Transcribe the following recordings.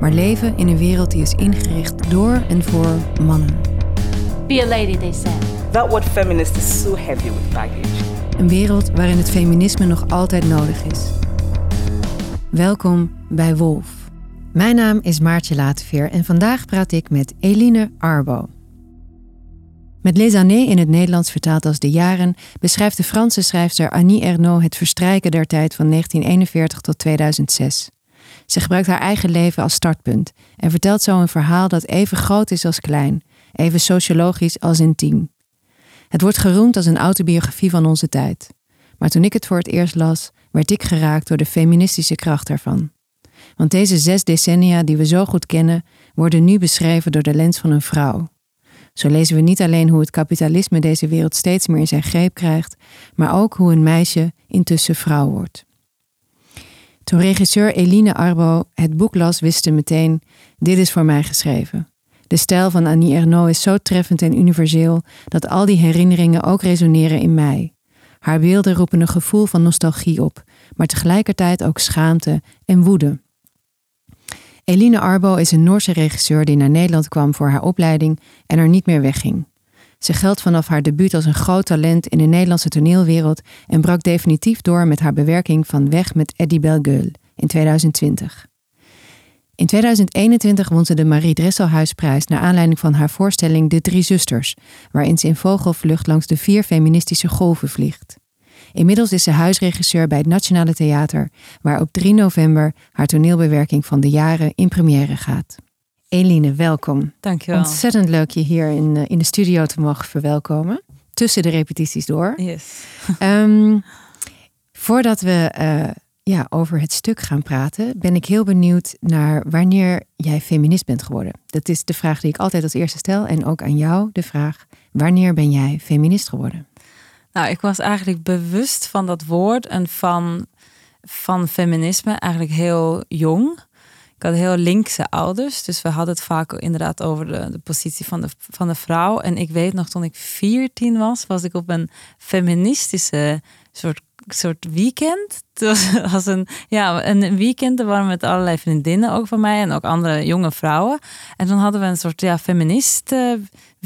maar leven in een wereld die is ingericht door en voor mannen. Be a lady, they said. That word feminist is so heavy with baggage. Een wereld waarin het feminisme nog altijd nodig is. Welkom bij Wolf. Mijn naam is Maartje Lateveer en vandaag praat ik met Eline Arbo. Met Les années in het Nederlands vertaald als de jaren beschrijft de Franse schrijfster Annie Ernaux het verstrijken der tijd van 1941 tot 2006. Ze gebruikt haar eigen leven als startpunt en vertelt zo een verhaal dat even groot is als klein, even sociologisch als intiem. Het wordt geroemd als een autobiografie van onze tijd. Maar toen ik het voor het eerst las, werd ik geraakt door de feministische kracht ervan. Want deze zes decennia die we zo goed kennen, worden nu beschreven door de lens van een vrouw. Zo lezen we niet alleen hoe het kapitalisme deze wereld steeds meer in zijn greep krijgt, maar ook hoe een meisje intussen vrouw wordt. Toen regisseur Eline Arbo het boek las, wist ze meteen: dit is voor mij geschreven. De stijl van Annie Ernaux is zo treffend en universeel dat al die herinneringen ook resoneren in mij. Haar beelden roepen een gevoel van nostalgie op, maar tegelijkertijd ook schaamte en woede. Eline Arbo is een Noorse regisseur die naar Nederland kwam voor haar opleiding en er niet meer wegging. Ze geldt vanaf haar debuut als een groot talent in de Nederlandse toneelwereld en brak definitief door met haar bewerking van Weg met Eddie Belgeul in 2020. In 2021 won ze de Marie Dresselhuisprijs naar aanleiding van haar voorstelling De Drie Zusters, waarin ze in vogelvlucht langs de vier feministische golven vliegt. Inmiddels is ze huisregisseur bij het Nationale Theater, waar op 3 november haar toneelbewerking van de jaren in première gaat. Eline, welkom. Dankjewel. Ontzettend leuk je hier in, eh, in de studio te mogen verwelkomen. Tussen de repetities door. Yes. Ehm, voordat we uh, ja, over het stuk gaan praten, ben ik heel benieuwd naar wanneer jij feminist bent geworden. Dat is de vraag die ik altijd als eerste stel. En ook aan jou de vraag: wanneer ben jij feminist geworden? Nou, ik was eigenlijk bewust van dat woord en van, van feminisme eigenlijk heel jong. Had heel linkse ouders, dus we hadden het vaak inderdaad over de, de positie van de, van de vrouw. En ik weet nog, toen ik 14 was, was ik op een feministische soort soort weekend. Het was een, ja, een weekend. Er waren met allerlei vriendinnen ook van mij en ook andere jonge vrouwen. En dan hadden we een soort ja, feminist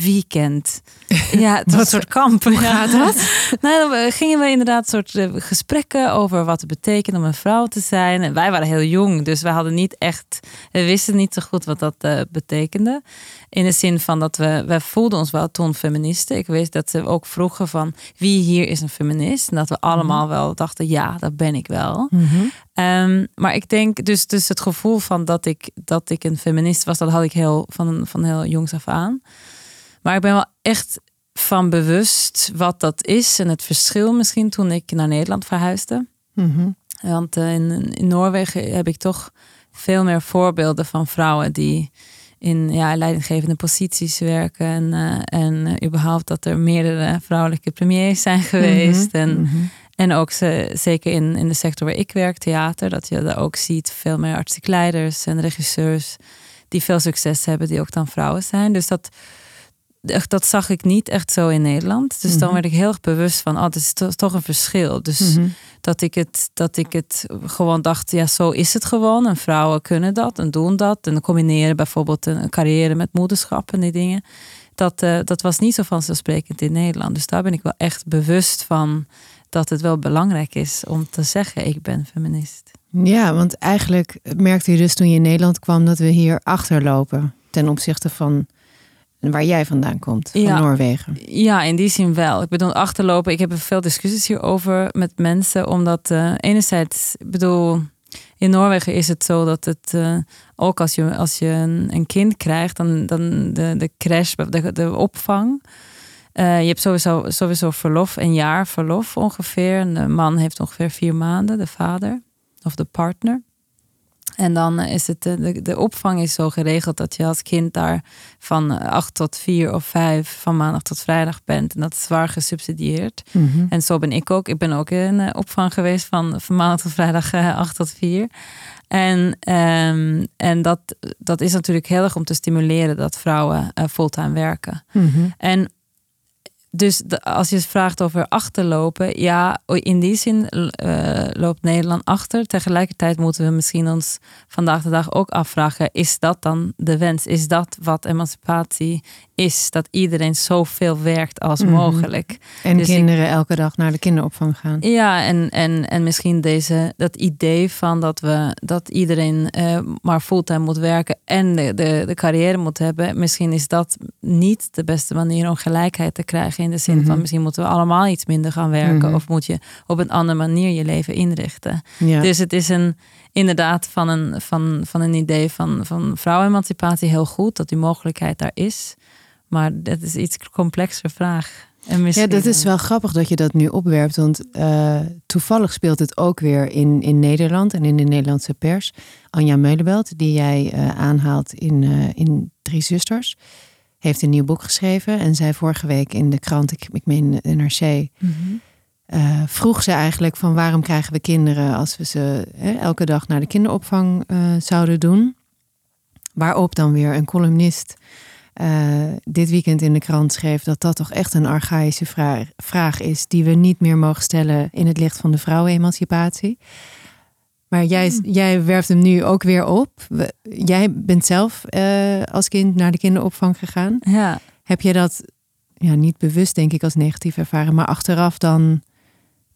weekend. Ja, het was een soort kamp. Hoe gaat dat? nou, dan gingen we inderdaad soort eh, gesprekken over wat het betekent om een vrouw te zijn. En wij waren heel jong, dus we hadden niet echt, we wisten niet zo goed wat dat uh, betekende. In de zin van dat we, we voelden ons wel toen feministen. Ik wist dat ze ook vroegen van wie hier is een feminist. En dat we allemaal mm -hmm. wel dachten, ja, dat ben ik wel. Mm -hmm. um, maar ik denk dus, dus het gevoel van dat ik, dat ik een feminist was, dat had ik heel, van, van heel jongs af aan. Maar ik ben wel echt van bewust wat dat is en het verschil misschien toen ik naar Nederland verhuisde. Mm -hmm. Want uh, in, in Noorwegen heb ik toch veel meer voorbeelden van vrouwen die in ja, leidinggevende posities werken. En, uh, en uh, überhaupt dat er meerdere vrouwelijke premiers zijn geweest. Mm -hmm. En, mm -hmm. En ook ze, zeker in, in de sector waar ik werk, theater, dat je daar ook ziet veel meer artistiek leiders en regisseurs die veel succes hebben, die ook dan vrouwen zijn. Dus dat, dat zag ik niet echt zo in Nederland. Dus mm -hmm. dan werd ik heel erg bewust van, oh, dat is to toch een verschil. Dus Mhm. mm -hmm. dat, ik het, dat ik het gewoon dacht, ja, zo is het gewoon. En vrouwen kunnen dat en doen dat. En combineren bijvoorbeeld een carrière met moederschap en die dingen. Dat, uh, dat was niet zo vanzelfsprekend in Nederland. Dus daar ben ik wel echt bewust van dat het wel belangrijk is om te zeggen, ik ben feminist. Ja, want eigenlijk merkte je dus toen je in Nederland kwam dat we hier achterlopen ten opzichte van waar jij vandaan komt, van ja, Noorwegen. Ja, in die zin wel. Ik bedoel, achterlopen, ik heb er veel discussies hierover met mensen, omdat uh, enerzijds, ik bedoel, in Noorwegen is het zo dat het uh, ook als je, als je een, een, kind krijgt, dan, dan de, de crash, de, de opvang. Uh, je hebt sowieso, sowieso verlof, een jaar verlof ongeveer. En de man heeft ongeveer vier maanden, de vader of de partner. En dan is het, eh, de, de opvang is zo geregeld dat je als kind daar van acht tot vier of vijf van maandag tot vrijdag bent. En dat is zwaar gesubsidieerd. Mhm. En zo ben ik ook. Ik ben ook in eh, opvang geweest van, van maandag tot vrijdag eh, acht tot vier. En, ehm, en dat, dat is natuurlijk heel erg om te stimuleren dat vrouwen eh, fulltime werken. Mhm. En dus de- als je het vraagt over achterlopen, ja, in die zin eh, loopt Nederland achter. Tegelijkertijd moeten we misschien ons vandaag de dag ook afvragen: is dat dan de wens? Is dat wat emancipatie is? Dat iedereen zoveel werkt als Mhm. mogelijk. En Dus ik- kinderen elke dag naar de kinderopvang gaan. Ja, en, en, en misschien deze, dat idee van dat, we, dat iedereen eh, maar fulltime moet werken en de, de, de carrière moet hebben. Misschien is dat niet de beste manier om gelijkheid te krijgen. In de zin Mhm. van misschien moeten we allemaal iets minder gaan werken. Mhm. Of moet je op een andere manier je leven inrichten. Ja. Dus het is een, inderdaad van een, van, van een idee van, van vrouwenemancipatie heel goed. Dat die mogelijkheid daar is. Maar dat is iets complexer vraag. En Ja, dat is wel grappig dat je dat nu opwerpt. Want eh, toevallig speelt het ook weer in, in Nederland en in de Nederlandse pers. Anja Meulebelt, die jij eh, aanhaalt in, eh, in Drie Zusters, heeft een nieuw boek geschreven. En zij vorige week in de krant, ik, ik meen NRC, Mhm. eh, vroeg ze eigenlijk van waarom krijgen we kinderen als we ze hè, elke dag naar de kinderopvang eh, zouden doen. Waarop dan weer een columnist eh, dit weekend in de krant schreef dat dat toch echt een archaïsche vraag, vraag is die we niet meer mogen stellen in het licht van de vrouwenemancipatie. Maar jij, jij werft hem nu ook weer op. Jij bent zelf eh, als kind naar de kinderopvang gegaan. Ja. Heb je dat ja, niet bewust, denk ik, als negatief ervaren, maar achteraf dan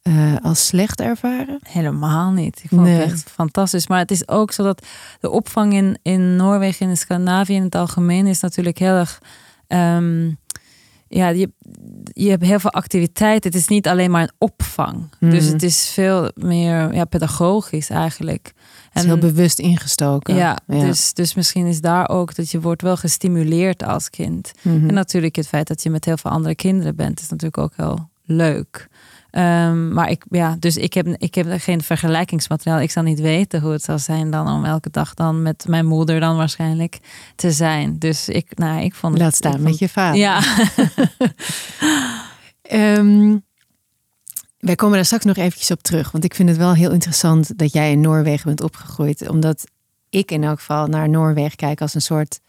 eh, als slecht ervaren? Helemaal niet. Ik vond Nee. het echt fantastisch. Maar het is ook zo dat de opvang in, in Noorwegen en in Scandinavië in het algemeen is natuurlijk heel erg. ehm, ja, je, je hebt heel veel activiteit. Het is niet alleen maar een opvang. Dus Mhm. het is veel meer ja, pedagogisch eigenlijk. Het is heel bewust ingestoken. ja, Dus, dus misschien is daar ook dat je wordt wel gestimuleerd als kind. Mhm. En natuurlijk het feit dat je met heel veel andere kinderen bent, is natuurlijk ook heel leuk. Ehm, maar ik, ja, dus ik heb, ik heb geen vergelijkingsmateriaal. Ik zal niet weten hoe het zou zijn dan om elke dag dan met mijn moeder dan waarschijnlijk te zijn. Dus ik, nou, ik vond het. Laat staan met je vader. Ja, Ehm, wij komen daar straks nog eventjes op terug. Want ik vind het wel heel interessant dat jij in Noorwegen bent opgegroeid. Omdat ik in elk geval naar Noorwegen kijk als een soort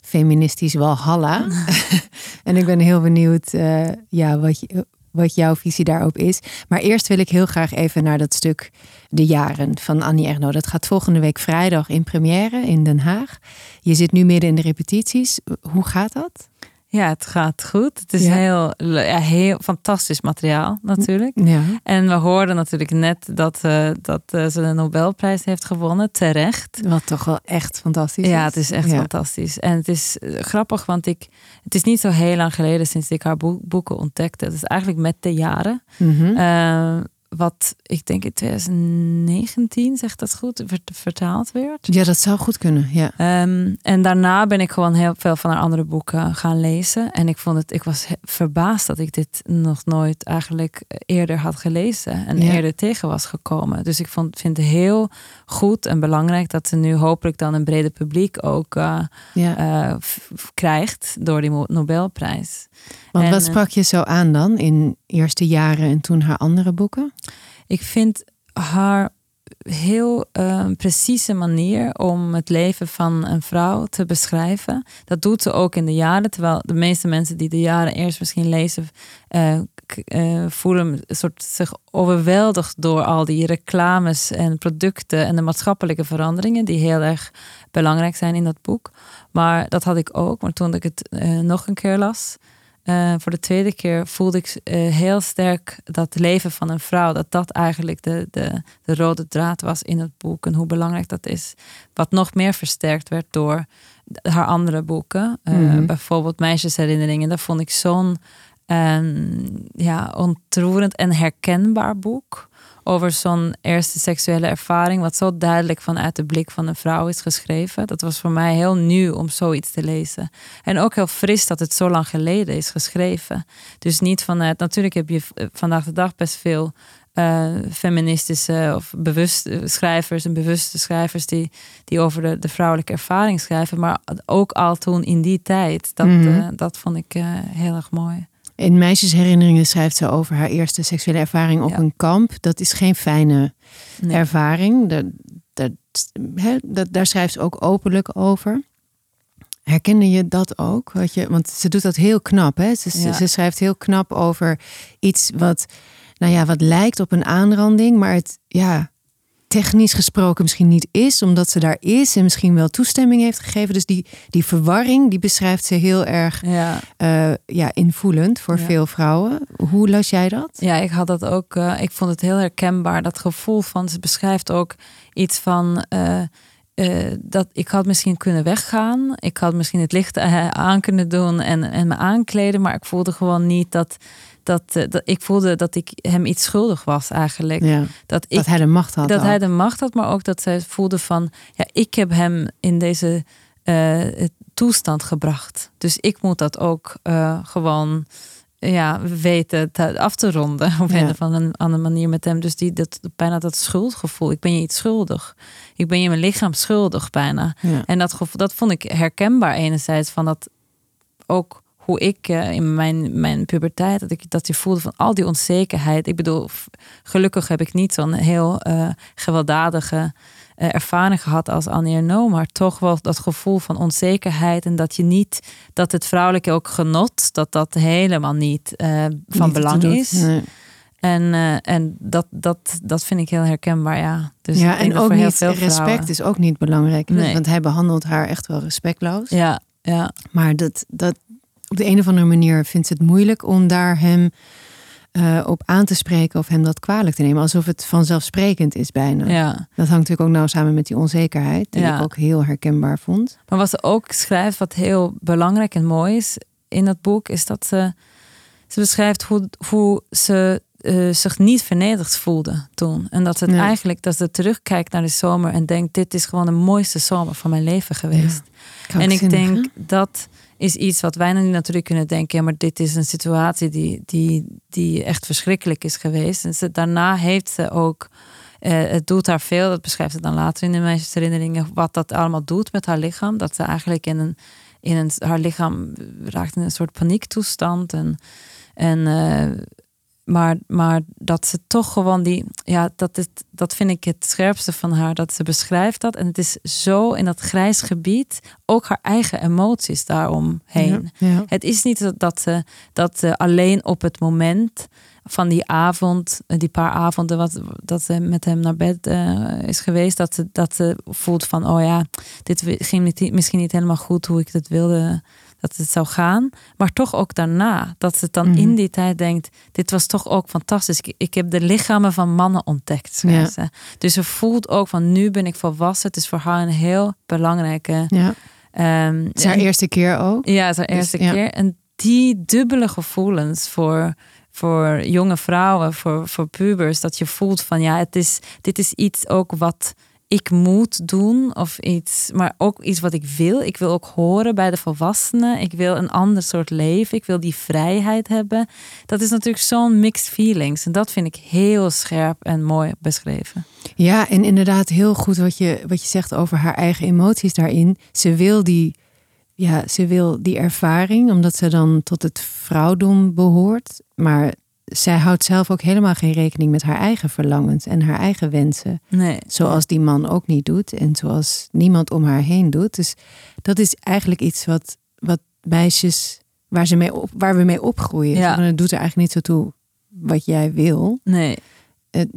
feministisch walhalla. en ik ben heel benieuwd eh, ja, wat, je, wat jouw visie daarop is. Maar eerst wil ik heel graag even naar dat stuk De Jaren van Annie Ernaux. Dat gaat volgende week vrijdag in première in Den Haag. Je zit nu midden in de repetities. Hoe gaat dat? Ja, het gaat goed. Het is Ja. heel, ja, heel fantastisch materiaal natuurlijk. Ja. En we hoorden natuurlijk net dat, eh, dat eh, ze de Nobelprijs heeft gewonnen, terecht. Wat toch wel echt fantastisch is. Ja, het is echt Ja. fantastisch. En het is eh, grappig, want ik, het is niet zo heel lang geleden sinds ik haar boek- boeken ontdekte. Het is eigenlijk met de jaren. Mhm. Wat ik denk in 2019, zegt dat goed, vert- vertaald werd. Ja, dat zou goed kunnen. Ja. Ehm, en daarna ben ik gewoon heel veel van haar andere boeken gaan lezen. En ik vond het, ik was verbaasd dat ik dit nog nooit eigenlijk eerder had gelezen en Ja. eerder tegen was gekomen. Dus ik vond, vind het heel goed en belangrijk dat ze nu hopelijk dan een brede publiek ook ja. f- krijgt door die Nobelprijs. Want en, wat eh, sprak je zo aan dan in eerste jaren en toen haar andere boeken? Ik vind haar heel eh, precieze manier om het leven van een vrouw te beschrijven. Dat doet ze ook in de jaren. Terwijl de meeste mensen die de jaren eerst misschien lezen, eh, eh, voelen een soort zich overweldigd door al die reclames en producten en de maatschappelijke veranderingen die heel erg belangrijk zijn in dat boek. Maar dat had ik ook. Maar toen ik het nog een keer las, eh, voor de tweede keer voelde ik eh, heel sterk dat leven van een vrouw, dat dat eigenlijk de, de, de rode draad was in het boek en hoe belangrijk dat is. Wat nog meer versterkt werd door haar andere boeken. Mhm. Bijvoorbeeld Meisjesherinneringen. Dat vond ik zo'n ehm, ja, ontroerend en herkenbaar boek. Over zo'n eerste seksuele ervaring, wat zo duidelijk vanuit de blik van een vrouw is geschreven. Dat was voor mij heel nieuw om zoiets te lezen. En ook heel fris dat het zo lang geleden is geschreven. Dus niet vanuit. Natuurlijk heb je v- vandaag de dag best veel eh, feministische of bewuste schrijvers en bewuste schrijvers die, die over de, de vrouwelijke ervaring schrijven. Maar ook al toen in die tijd. Dat, Mhm. eh, dat vond ik eh, heel erg mooi. In Meisjesherinneringen schrijft ze over haar eerste seksuele ervaring op Ja. een kamp. Dat is geen fijne Nee. ervaring. Dat, dat, dat, daar schrijft ze ook openlijk over. Herkende je dat ook? Wat je, want ze doet dat heel knap. Hè? Ze, ze- Ja. ze schrijft heel knap over iets wat, nou ja, wat lijkt op een aanranding, maar het ja, technisch gesproken misschien niet is, omdat ze daar is en misschien wel toestemming heeft gegeven. Dus die, die verwarring, die beschrijft ze heel erg Ja. eh, ja, invoelend voor Ja. veel vrouwen. Hoe las jij dat? Ja, ik had dat ook. eh, ik vond het heel herkenbaar. Dat gevoel van. Ze beschrijft ook iets van. eh, dat ik had misschien kunnen weggaan. Ik had misschien het licht aan kunnen doen en, en me aankleden. Maar ik voelde gewoon niet dat. Dat, eh, dat ik voelde dat ik hem iets schuldig was eigenlijk. Ja, Dat ik dat hij de macht had. dat hij de macht had, maar ook dat zij voelde van, ja, ik heb hem in deze eh, toestand gebracht. Dus ik moet dat ook eh, gewoon ja, weten te, af te ronden op Ja. een of andere andere manier met hem. Dus die, dat, bijna dat schuldgevoel. Ik ben je iets schuldig. Ik ben je mijn lichaam schuldig bijna. Ja. En dat, gevoel, dat vond ik herkenbaar enerzijds van dat ook hoe ik eh, in mijn, mijn puberteit, dat ik dat je voelde van al die onzekerheid. Ik bedoel, gelukkig heb ik niet zo'n heel eh, gewelddadige eh, ervaring gehad als Annie Ernaux, maar toch wel dat gevoel van onzekerheid en dat je niet, dat het vrouwelijke ook genot, dat dat helemaal niet van Niet belang is. Nee. En, en dat, dat, dat vind ik heel herkenbaar, ja. Dus ja, en ook niet, veel respect vrouwen- is ook niet belangrijk. Nee. Want hij behandelt haar echt wel respectloos. Ja, ja, Maar dat, dat, op de een of andere manier vindt ze het moeilijk om daar hem eh, op aan te spreken of hem dat kwalijk te nemen. Alsof het vanzelfsprekend is bijna. ja. Dat hangt natuurlijk ook nauw samen met die onzekerheid, die Ja. ik ook heel herkenbaar vond. Maar wat ze ook schrijft, wat heel belangrijk en mooi is in dat boek, is dat ze, ze beschrijft hoe, hoe ze eh, zich niet vernederd voelde toen. En dat ze het eigenlijk, dat ze terugkijkt naar de zomer en denkt, dit is gewoon de mooiste zomer van mijn leven geweest. En ik denk dat is iets wat wij nu natuurlijk kunnen denken, ja, maar dit is een situatie die, die, die echt verschrikkelijk is geweest. En ze, daarna heeft ze ook, eh, het doet haar veel, dat beschrijft ze dan later in de meisjesherinneringen, wat dat allemaal doet met haar lichaam. Dat ze eigenlijk in een, in een haar lichaam raakt in een soort paniektoestand. En, en eh, maar, maar dat ze toch gewoon die, ja, dat, is, dat vind ik het scherpste van haar, dat ze beschrijft dat. En het is zo in dat grijs gebied, ook haar eigen emoties daaromheen. Ja, ja. Het is niet dat, dat ze, dat ze alleen op het moment van die avond, eh, die paar avonden wat, dat ze met hem naar bed eh, is geweest, dat ze, dat ze voelt van, oh ja, dit ging niet, misschien niet helemaal goed hoe ik het wilde dat het zou gaan. Maar toch ook daarna, dat ze dan Mhm. in die tijd denkt, dit was toch ook fantastisch. Ik, ik heb de lichamen van mannen ontdekt. ze. Dus ze voelt ook van, nu ben ik volwassen. Het is voor haar een heel belangrijke... ja. ehm, Het is haar en- eerste keer ook. ja, het is haar Dus, eerste ja. keer. En die dubbele gevoelens voor, voor jonge vrouwen, voor, voor pubers, dat je voelt van ja, het is, dit is iets ook wat ik moet doen of iets, maar ook iets wat ik wil. Ik wil ook horen bij de volwassenen. Ik wil een ander soort leven. Ik wil die vrijheid hebben. Dat is natuurlijk zo'n mixed feelings. En dat vind ik heel scherp en mooi beschreven. Ja, en inderdaad heel goed wat je, wat je zegt over haar eigen emoties daarin. Ze wil die, ja, ze wil die ervaring, omdat ze dan tot het vrouwdom behoort. Maar zij houdt zelf ook helemaal geen rekening met haar eigen verlangens en haar eigen wensen. Nee. Zoals die man ook niet doet en zoals niemand om haar heen doet. Dus dat is eigenlijk iets wat, wat meisjes, waar, ze mee op, waar we mee opgroeien. Ja. Het doet er eigenlijk niet zo toe wat jij wil. Nee.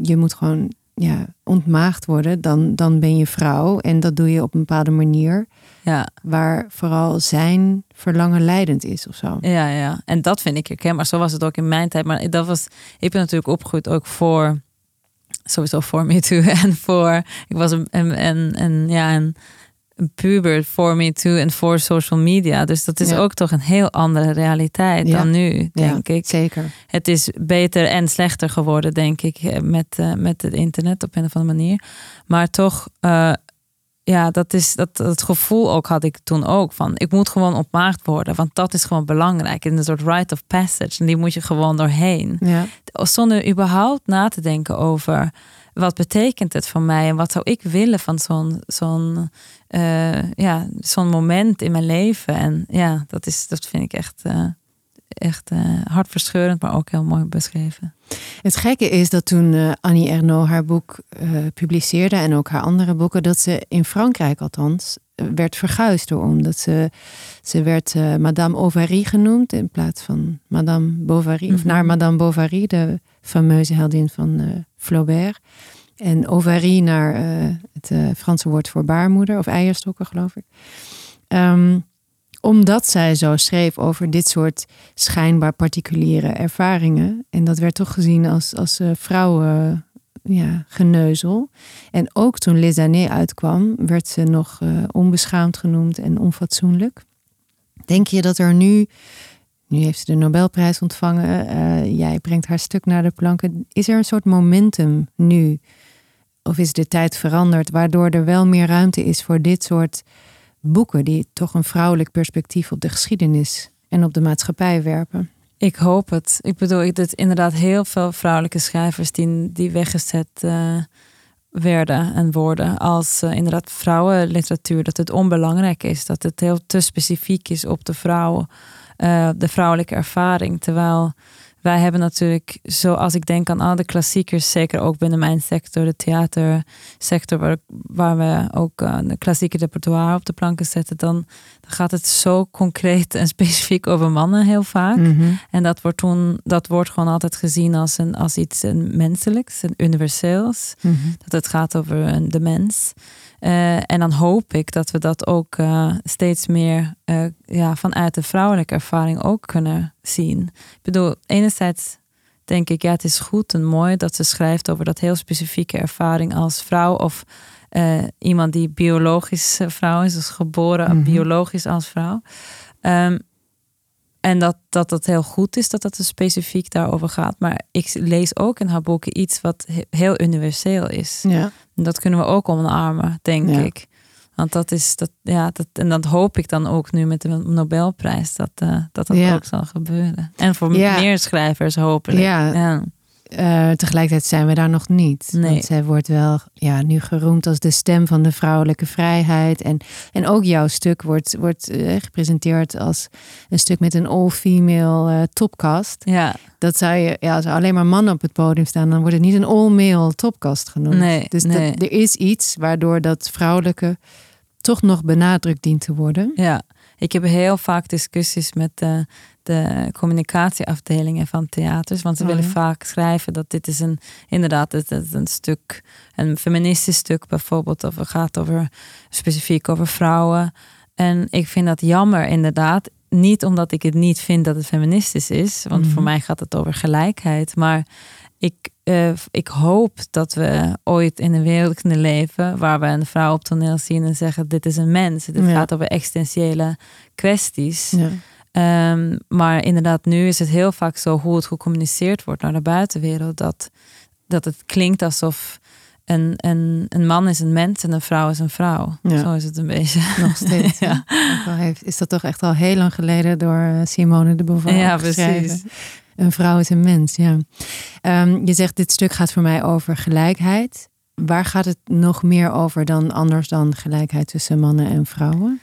Je moet gewoon ja, ontmaagd worden, dan, dan ben je vrouw. En dat doe je op een bepaalde manier Ja. waar vooral zijn verlangen leidend is of zo. Ja, ja. En dat vind ik herkenbaar. Zo was het ook in mijn tijd. Maar dat was, ik ben natuurlijk opgegroeid ook voor, sowieso voor Me Too. En voor, ik was een, een, een, een- ja, een, een puber voor Me Too en voor social media. Dus dat is Ja. ook toch een heel andere realiteit Ja. dan nu, denk ja, ik. Zeker. Het is beter en slechter geworden, denk ik, eh, met, eh, met het internet op een of andere manier. Maar toch, eh, ja, dat is dat, dat gevoel ook had ik toen ook van ik moet gewoon opmaagd worden, want dat is gewoon belangrijk. In een soort rite of passage en die moet je gewoon doorheen. Ja. Zonder überhaupt na te denken over wat betekent het voor mij en wat zou ik willen van zo'n zo'n eh, ja, zo'n moment in mijn leven. En ja, dat, is, dat vind ik echt, eh, echt eh, hartverscheurend, maar ook heel mooi beschreven. Het gekke is dat toen Annie Ernaux haar boek publiceerde en ook haar andere boeken, dat ze in Frankrijk althans werd verguisd door omdat ze, ze werd Madame Bovary genoemd in plaats van Madame Bovary, of Mhm. naar Madame Bovary, de fameuze heldin van Flaubert. En ovary naar eh, het eh, Franse woord voor baarmoeder of eierstokken, geloof ik. Ehm, omdat zij zo schreef over dit soort schijnbaar particuliere ervaringen. En dat werd toch gezien als, als eh, vrouwen ja, geneuzel. En ook toen Les Années uitkwam, werd ze nog onbeschaamd genoemd en onfatsoenlijk. Denk je dat er nu, nu heeft ze de Nobelprijs ontvangen, eh, jij brengt haar stuk naar de planken. Is er een soort momentum nu? Of is de tijd veranderd, waardoor er wel meer ruimte is voor dit soort boeken die toch een vrouwelijk perspectief op de geschiedenis en op de maatschappij werpen? Ik hoop het. Ik bedoel, ik dat inderdaad heel veel vrouwelijke schrijvers die, die weggezet eh, werden en worden als eh, inderdaad vrouwenliteratuur. Dat het onbelangrijk is, dat het heel te specifiek is op de vrouw, eh, de vrouwelijke ervaring. Terwijl wij hebben natuurlijk, zoals ik denk aan al de klassiekers, zeker ook binnen mijn sector, de theatersector, waar, waar we ook de klassieke repertoire op de planken zetten, dan, dan gaat het zo concreet en specifiek over mannen heel vaak. Mhm. En dat wordt toen, dat wordt gewoon altijd gezien als, een, als iets een menselijks, een universeels. Mhm. Dat het gaat over een, de mens. Eh, en dan hoop ik dat we dat ook eh, steeds meer eh, ja, vanuit de vrouwelijke ervaring ook kunnen zien. Ik bedoel, enerzijds denk ik, ja, het is goed en mooi dat ze schrijft over dat heel specifieke ervaring als vrouw of iemand die biologisch vrouw is, dus geboren Mhm. biologisch als vrouw. Ehm, en dat, dat dat heel goed is dat dat er specifiek daarover gaat. Maar ik lees ook in haar boeken iets wat he- heel universeel is. Ja. En dat kunnen we ook omarmen, denk Ja. ik. Want dat is dat, ja, dat, en dat hoop ik dan ook nu met de Nobelprijs, dat eh, dat, dat Ja. ook zal gebeuren. En voor meer schrijvers hopelijk. Ja. Eh, tegelijkertijd zijn we daar nog niet. Nee. Want zij wordt wel ja, nu geroemd als de stem van de vrouwelijke vrijheid. En, en ook jouw stuk wordt, wordt eh, gepresenteerd als een stuk met een all-female eh, topcast. ja. Dat zou je, ja, als er alleen maar mannen op het podium staan, dan wordt het niet een all-male topcast genoemd. Nee, dus dat- er is iets waardoor dat vrouwelijke toch nog benadrukt dient te worden. Ja, ik heb heel vaak discussies met de, de communicatieafdelingen van theaters. Want ze Oh, willen ja? vaak schrijven dat dit is een, inderdaad, dit is een stuk, een feministisch stuk bijvoorbeeld. Of het gaat over, specifiek over vrouwen. En ik vind dat jammer inderdaad. Niet omdat ik het niet vind dat het feministisch is. Want Mhm. voor mij gaat het over gelijkheid. Maar ik, eh, ik hoop dat we ooit in een wereld kunnen leven waar we een vrouw op toneel zien en zeggen: Dit is een mens. Dit Ja. gaat over existentiële kwesties. Ja. Ehm, maar inderdaad, nu is het heel vaak zo hoe het gecommuniceerd wordt naar de buitenwereld. Dat, dat het klinkt alsof een, een, een man is een mens en een vrouw is een vrouw. Ja. Zo is het een beetje. Nog steeds. Ja. heeft, is dat toch echt al heel lang geleden door eh, Simone de Beauvoir Ja, precies. Een vrouw is een mens, ja. Ehm, je zegt, dit stuk gaat voor mij over gelijkheid. Waar gaat het nog meer over dan anders dan gelijkheid tussen mannen en vrouwen?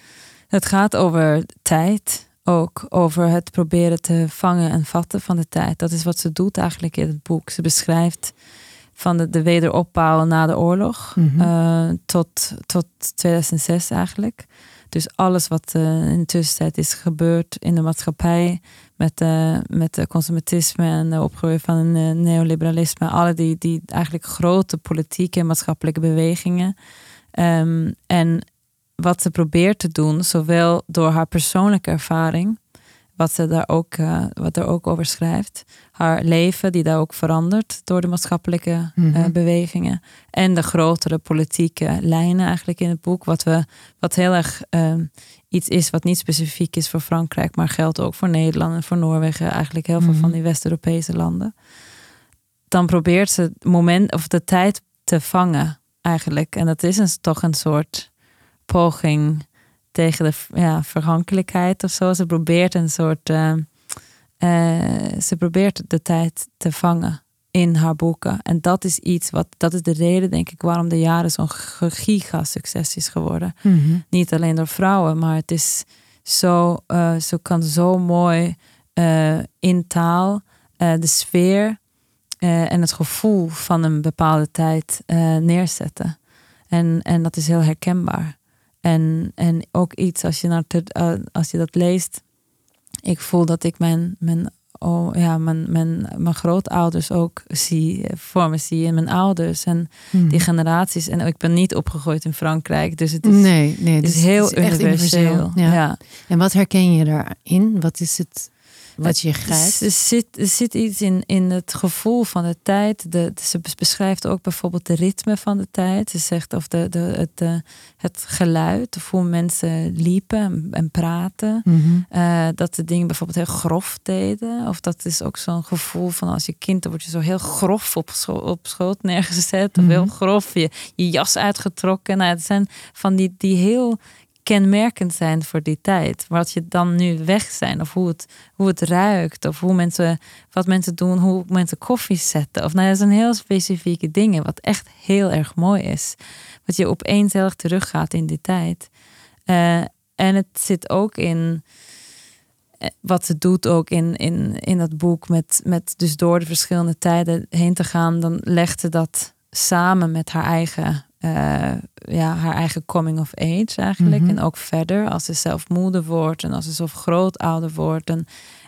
Het gaat over tijd. Ook over het proberen te vangen en vatten van de tijd. Dat is wat ze doet eigenlijk in het boek. Ze beschrijft van de, de wederopbouw na de oorlog Mhm. eh, tot, tot 2006 eigenlijk. Dus alles wat eh, in de tussentijd is gebeurd in de maatschappij met, eh met consumentisme en de opgroei van eh, neoliberalisme. Alle die, die eigenlijk grote politieke en maatschappelijke bewegingen. Ehm, en wat ze probeert te doen, zowel door haar persoonlijke ervaring, wat ze daar ook, eh, wat er ook over schrijft, haar leven die daar ook verandert door de maatschappelijke eh, Mhm. bewegingen en de grotere politieke lijnen eigenlijk in het boek, wat we wat heel erg ehm, iets is wat niet specifiek is voor Frankrijk, maar geldt ook voor Nederland en voor Noorwegen, eigenlijk heel veel Mhm. van die West-Europese landen. Dan probeert ze het moment of de tijd te vangen eigenlijk, en dat is een, toch een soort poging tegen de ja, vergankelijkheid of zo. Ze probeert een soort. eh, eh, ze probeert de tijd te vangen in haar boeken. En dat is iets wat. Dat is de reden, denk ik, waarom de jaren zo'n giga-succes is geworden. Mhm. Niet alleen door vrouwen, maar het is zo. eh ze kan zo mooi eh, in taal de sfeer en het gevoel van een bepaalde tijd neerzetten. En, en dat is heel herkenbaar. En, en ook iets als je, naar te- eh, als je dat leest. Ik voel dat ik mijn, mijn, oh, ja, mijn, mijn, mijn grootouders ook zie, eh, voor me zie. En mijn ouders en Mhm. die generaties. En ik ben niet opgegroeid in Frankrijk. Dus het is, Nee, nee, het dus is heel het is echt universeel. Ja. ja. En wat herken je daarin? Wat is het wat je grijpt? Er zit, er zit iets in, in het gevoel van de tijd. De, ze beschrijft ook bijvoorbeeld de ritme van de tijd. Ze zegt of de, de, het, het geluid, of hoe mensen liepen en, en praten. Mhm. Eh, dat de dingen bijvoorbeeld heel grof deden. Of dat is ook zo'n gevoel van als je kind, dan word je zo heel grof op, scho op schoot neergezet. Of heel Mhm. grof, je, je jas uitgetrokken. Nou, het zijn van die, die heel kenmerkend zijn voor die tijd. Wat je dan nu weg zijn. Of hoe het, hoe het ruikt. Of hoe mensen, wat mensen doen. Hoe mensen koffie zetten. Of nou, dat zijn heel specifieke dingen. Wat echt heel erg mooi is. Wat je opeens heel erg teruggaat in die tijd. Eh, en het zit ook in eh, wat ze doet ook in, in, in dat boek met, met dus door de verschillende tijden heen te gaan, dan legt ze dat samen met haar eigen, eh, ja, haar eigen coming of age eigenlijk. Mhm. En ook verder als ze zelf moeder wordt en als ze zo grootouder wordt. En,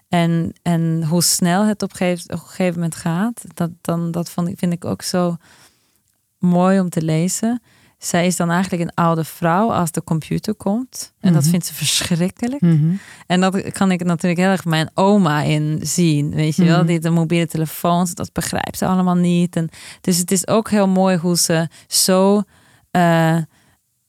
en, en hoe snel het op een gegeven, op een gegeven moment gaat, dat, dan, dat vond vind ik ook zo mooi om te lezen. Zij is dan eigenlijk een oude vrouw als de computer komt. En dat Mhm. vindt ze verschrikkelijk. Mhm. En dat kan ik natuurlijk heel erg mijn oma in zien. Weet je wel, Mhm. die de mobiele telefoons, dat begrijpt ze allemaal niet. En dus het is ook heel mooi hoe ze zo eh,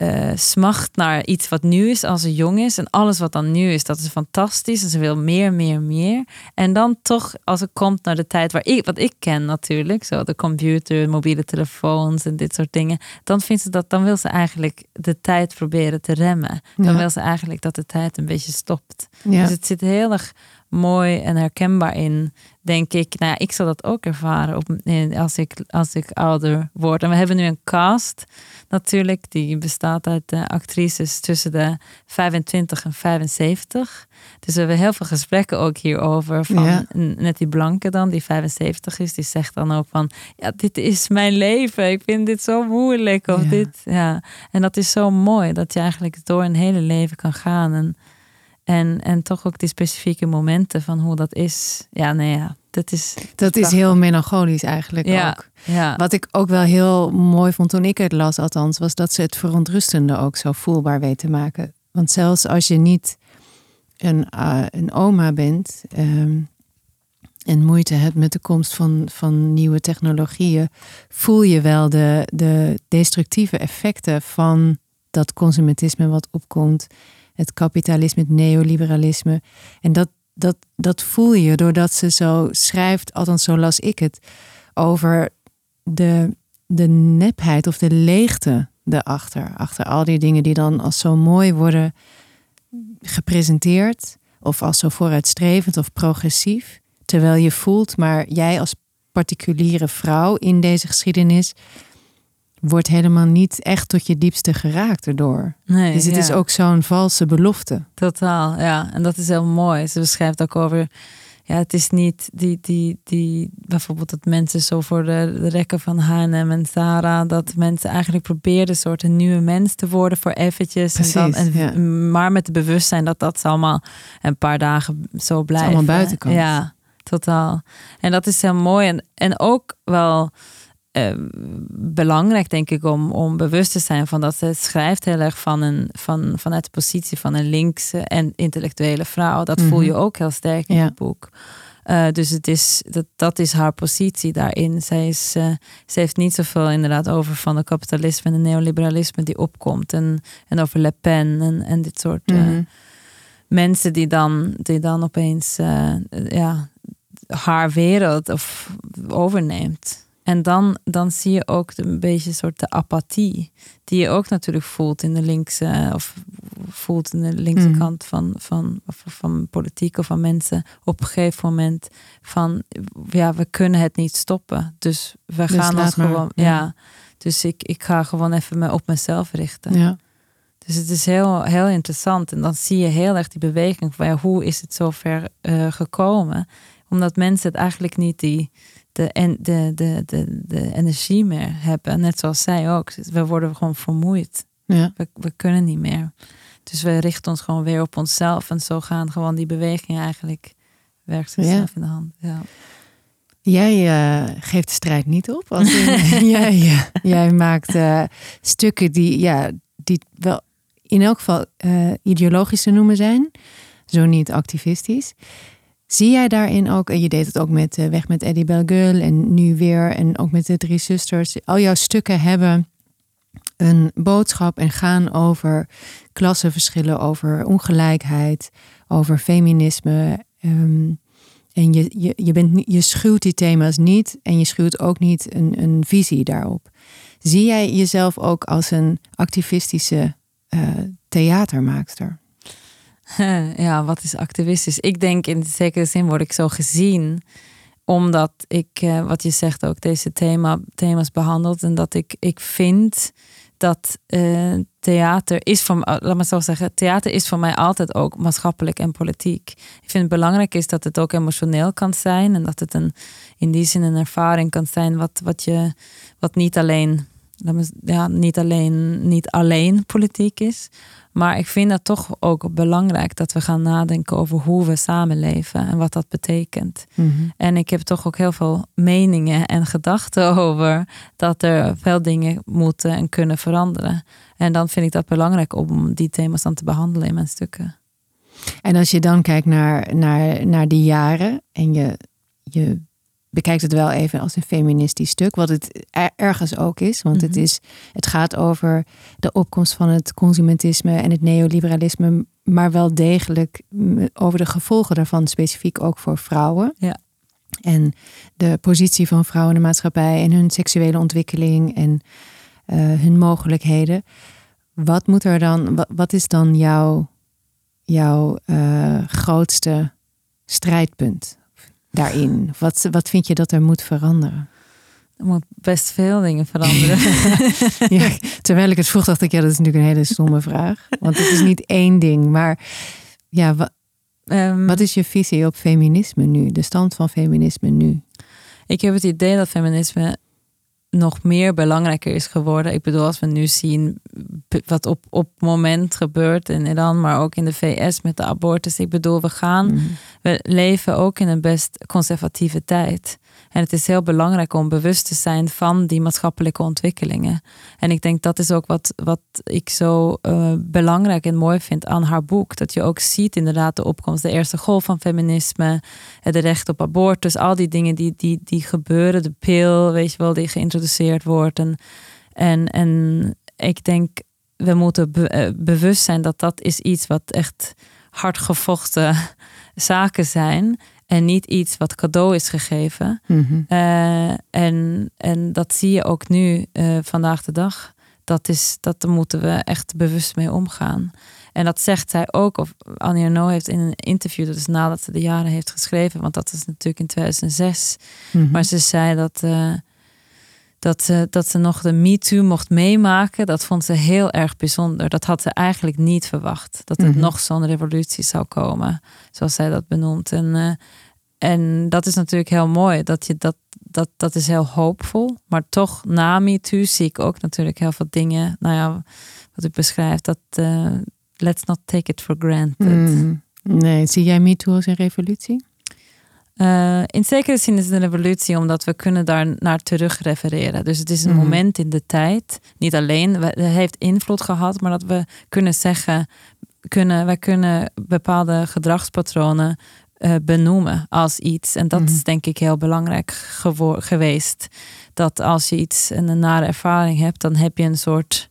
eh, smacht naar iets wat nu is als ze jong is. En alles wat dan nu is, dat is fantastisch. En ze wil meer, meer, meer. En dan toch, als het komt naar de tijd waar ik, wat ik ken natuurlijk, zo de computer, mobiele telefoons en dit soort dingen, dan vindt ze dat, dan wil ze eigenlijk de tijd proberen te remmen. Dan Ja. wil ze eigenlijk dat de tijd een beetje stopt. Ja. Dus het zit heel erg mooi en herkenbaar in, denk ik. Nou ja, ik zal dat ook ervaren op, in- als, ik, als ik ouder word. En we hebben nu een cast natuurlijk, die bestaat uit actrices tussen de 25 en 75. Dus we hebben heel veel gesprekken ook hierover. Van Ja. net die blanke dan, die 75 is, die zegt dan ook van, ja, dit is mijn leven. Ik vind dit zo moeilijk. Of Ja. dit, ja. En dat is zo mooi, dat je eigenlijk door een hele leven kan gaan. En, en, en toch ook die specifieke momenten van hoe dat is. Ja, nee, ja, dat is... Dat is heel melancholisch eigenlijk Ja, ook. ja. Wat ik ook wel heel mooi vond toen ik het las, althans, was dat ze het verontrustende ook zo voelbaar weet te maken. Want zelfs als je niet een, eh, een oma bent ehm, en moeite hebt met de komst van, van nieuwe technologieën, voel je wel de, de destructieve effecten van dat consumentisme wat opkomt, het kapitalisme, het neoliberalisme. En dat, dat, dat voel je doordat ze zo schrijft, althans zo las ik het, over de, de nepheid of de leegte erachter. Achter al die dingen die dan als zo mooi worden gepresenteerd. Of als zo vooruitstrevend of progressief. Terwijl je voelt, maar jij als particuliere vrouw in deze geschiedenis wordt helemaal niet echt tot je diepste geraakt erdoor. Nee, Dus het ja. is ook zo'n valse belofte. Totaal, ja. En dat is heel mooi. Ze beschrijft ook over... Ja, het is niet die, die, die... Bijvoorbeeld dat mensen zo voor de, de rekken van H&M en Zara... dat mensen eigenlijk probeerden een soort een nieuwe mens te worden voor eventjes. Precies, en dan, en, ja. Maar met het bewustzijn dat dat allemaal een paar dagen zo blijft. allemaal buitenkant. Ja, totaal. En dat is heel mooi. En, en ook wel... eh, belangrijk, denk ik, om, om bewust te zijn van dat ze schrijft heel erg van een, van, vanuit de positie van een linkse en intellectuele vrouw. Dat voel je ook heel sterk in Ja. het boek. Eh, dus het is, dat, dat is haar positie daarin. Zij is, eh, ze heeft niet zoveel inderdaad over van de kapitalisme en de neoliberalisme die opkomt. En, en over Le Pen en, en dit soort eh, Mhm. mensen die dan, die dan opeens ja, haar wereld of overneemt. En dan, dan zie je ook een beetje een soort de apathie. Die je ook natuurlijk voelt in de linkse, of voelt in de linkse Mhm. kant van, van, of van politiek of van mensen. Op een gegeven moment van, ja, we kunnen het niet stoppen. Dus we Dus gaan ons maar, gewoon, ja. ja. Dus ik, ik ga gewoon even me op mezelf richten. Ja. Dus het is heel, heel interessant. En dan zie je heel erg die beweging van ja, hoe is het zover eh, gekomen? Omdat mensen het eigenlijk niet die, de, en, de, de, de, de energie meer hebben. Net zoals zij ook. We worden gewoon vermoeid. Ja. We, we kunnen niet meer. Dus we richten ons gewoon weer op onszelf. En zo gaan gewoon die bewegingen eigenlijk werkt zichzelf in de hand. Ja. Jij eh, geeft de strijd niet op. Als in, jij, eh, jij maakt eh, stukken die, ja, die wel in elk geval ideologisch te noemen zijn. Zo niet activistisch. Zie jij daarin ook, en je deed het ook met eh, Weg met Eddie Belgeul en nu weer, en ook met de Drie Zusters. Al jouw stukken hebben een boodschap en gaan over klassenverschillen, over ongelijkheid, over feminisme. ehm, en je, je, je, bent, je schuwt die thema's niet en je schuwt ook niet een, een visie daarop. Zie jij jezelf ook als een activistische eh, theatermaakster? ja, wat is activistisch? Ik denk in zekere zin word ik zo gezien omdat ik, eh, wat je zegt ook, deze thema, thema's behandelt. En dat ik, ik vind dat eh, theater is me, laat me zo zeggen, theater is voor mij altijd ook maatschappelijk en politiek. Ik vind het belangrijk is dat het ook emotioneel kan zijn. En dat het een, in die zin een ervaring kan zijn wat, wat je, wat niet alleen, ja, niet alleen, niet alleen politiek is. Maar ik vind het toch ook belangrijk dat we gaan nadenken over hoe we samenleven en wat dat betekent. En ik heb toch ook heel veel meningen en gedachten over dat er veel dingen moeten en kunnen veranderen. En dan vind ik dat belangrijk om die thema's dan te behandelen in mijn stukken. En als je dan kijkt naar, naar, naar die jaren en je, je bekijkt het wel even als een feministisch stuk, wat het er- ergens ook is, want het, Mhm. is, het gaat over de opkomst van het consumentisme en het neoliberalisme, maar wel degelijk over de gevolgen daarvan, specifiek ook voor vrouwen. Ja. En de positie van vrouwen in de maatschappij en hun seksuele ontwikkeling en eh, hun mogelijkheden. Wat moet er dan, wat, wat is dan jouw, jouw eh, grootste strijdpunt daarin? Wat, wat vind je dat er moet veranderen? Er moet best veel dingen veranderen. Ja, terwijl ik het vroeg, dacht ik, ja, dat is natuurlijk een hele stomme vraag. Want het is niet één ding. Maar ja, wat, Ehm, wat is je visie op feminisme nu? De stand van feminisme nu? Ik heb het idee dat feminisme nog meer belangrijker is geworden. Ik bedoel, als we nu zien wat op, op moment gebeurt in Iran, maar ook in de VS met de abortus. Ik bedoel, we gaan, Mhm. we leven ook in een best conservatieve tijd. En het is heel belangrijk om bewust te zijn van die maatschappelijke ontwikkelingen. En ik denk dat is ook wat, wat ik zo eh, belangrijk en mooi vind aan haar boek. Dat je ook ziet inderdaad de opkomst, de eerste golf van feminisme, eh, de recht op abortus, al die dingen die, die, die gebeuren, de pil, weet je wel, die geïntroduceerd wordt. En, en, ik denk, we moeten eh, bewust zijn dat dat is iets wat echt hard gevochten zaken zijn. En niet iets wat cadeau is gegeven. Mhm. Eh, en, en dat zie je ook nu, eh, vandaag de dag. Dat is, dat daar moeten we echt bewust mee omgaan. En dat zegt zij ook, of Annie Ernaux heeft in een interview, dat is nadat ze de jaren heeft geschreven, want dat is natuurlijk in 2006. Mhm. Maar ze zei dat, eh, dat, ze, dat ze nog de MeToo mocht meemaken. Dat vond ze heel erg bijzonder. Dat had ze eigenlijk niet verwacht. Dat het Mhm. nog zo'n revolutie zou komen, zoals zij dat benoemt. En, en dat is natuurlijk heel mooi. Dat, je dat, dat, dat is heel hoopvol. Maar toch, na MeToo zie ik ook natuurlijk heel veel dingen. Nou ja, wat u beschrijft. Dat eh, let's not take it for granted. Mhm. Nee, zie jij MeToo als een revolutie? Eh, in zekere zin is het een revolutie omdat we kunnen daar naar terug refereren. Dus het is een Mhm. moment in de tijd. Niet alleen, het heeft invloed gehad, maar dat we kunnen zeggen, kunnen, wij kunnen bepaalde gedragspatronen eh, benoemen als iets. En dat Mhm. is denk ik heel belangrijk geweest. Dat als je iets, een, een nare ervaring hebt, dan heb je een soort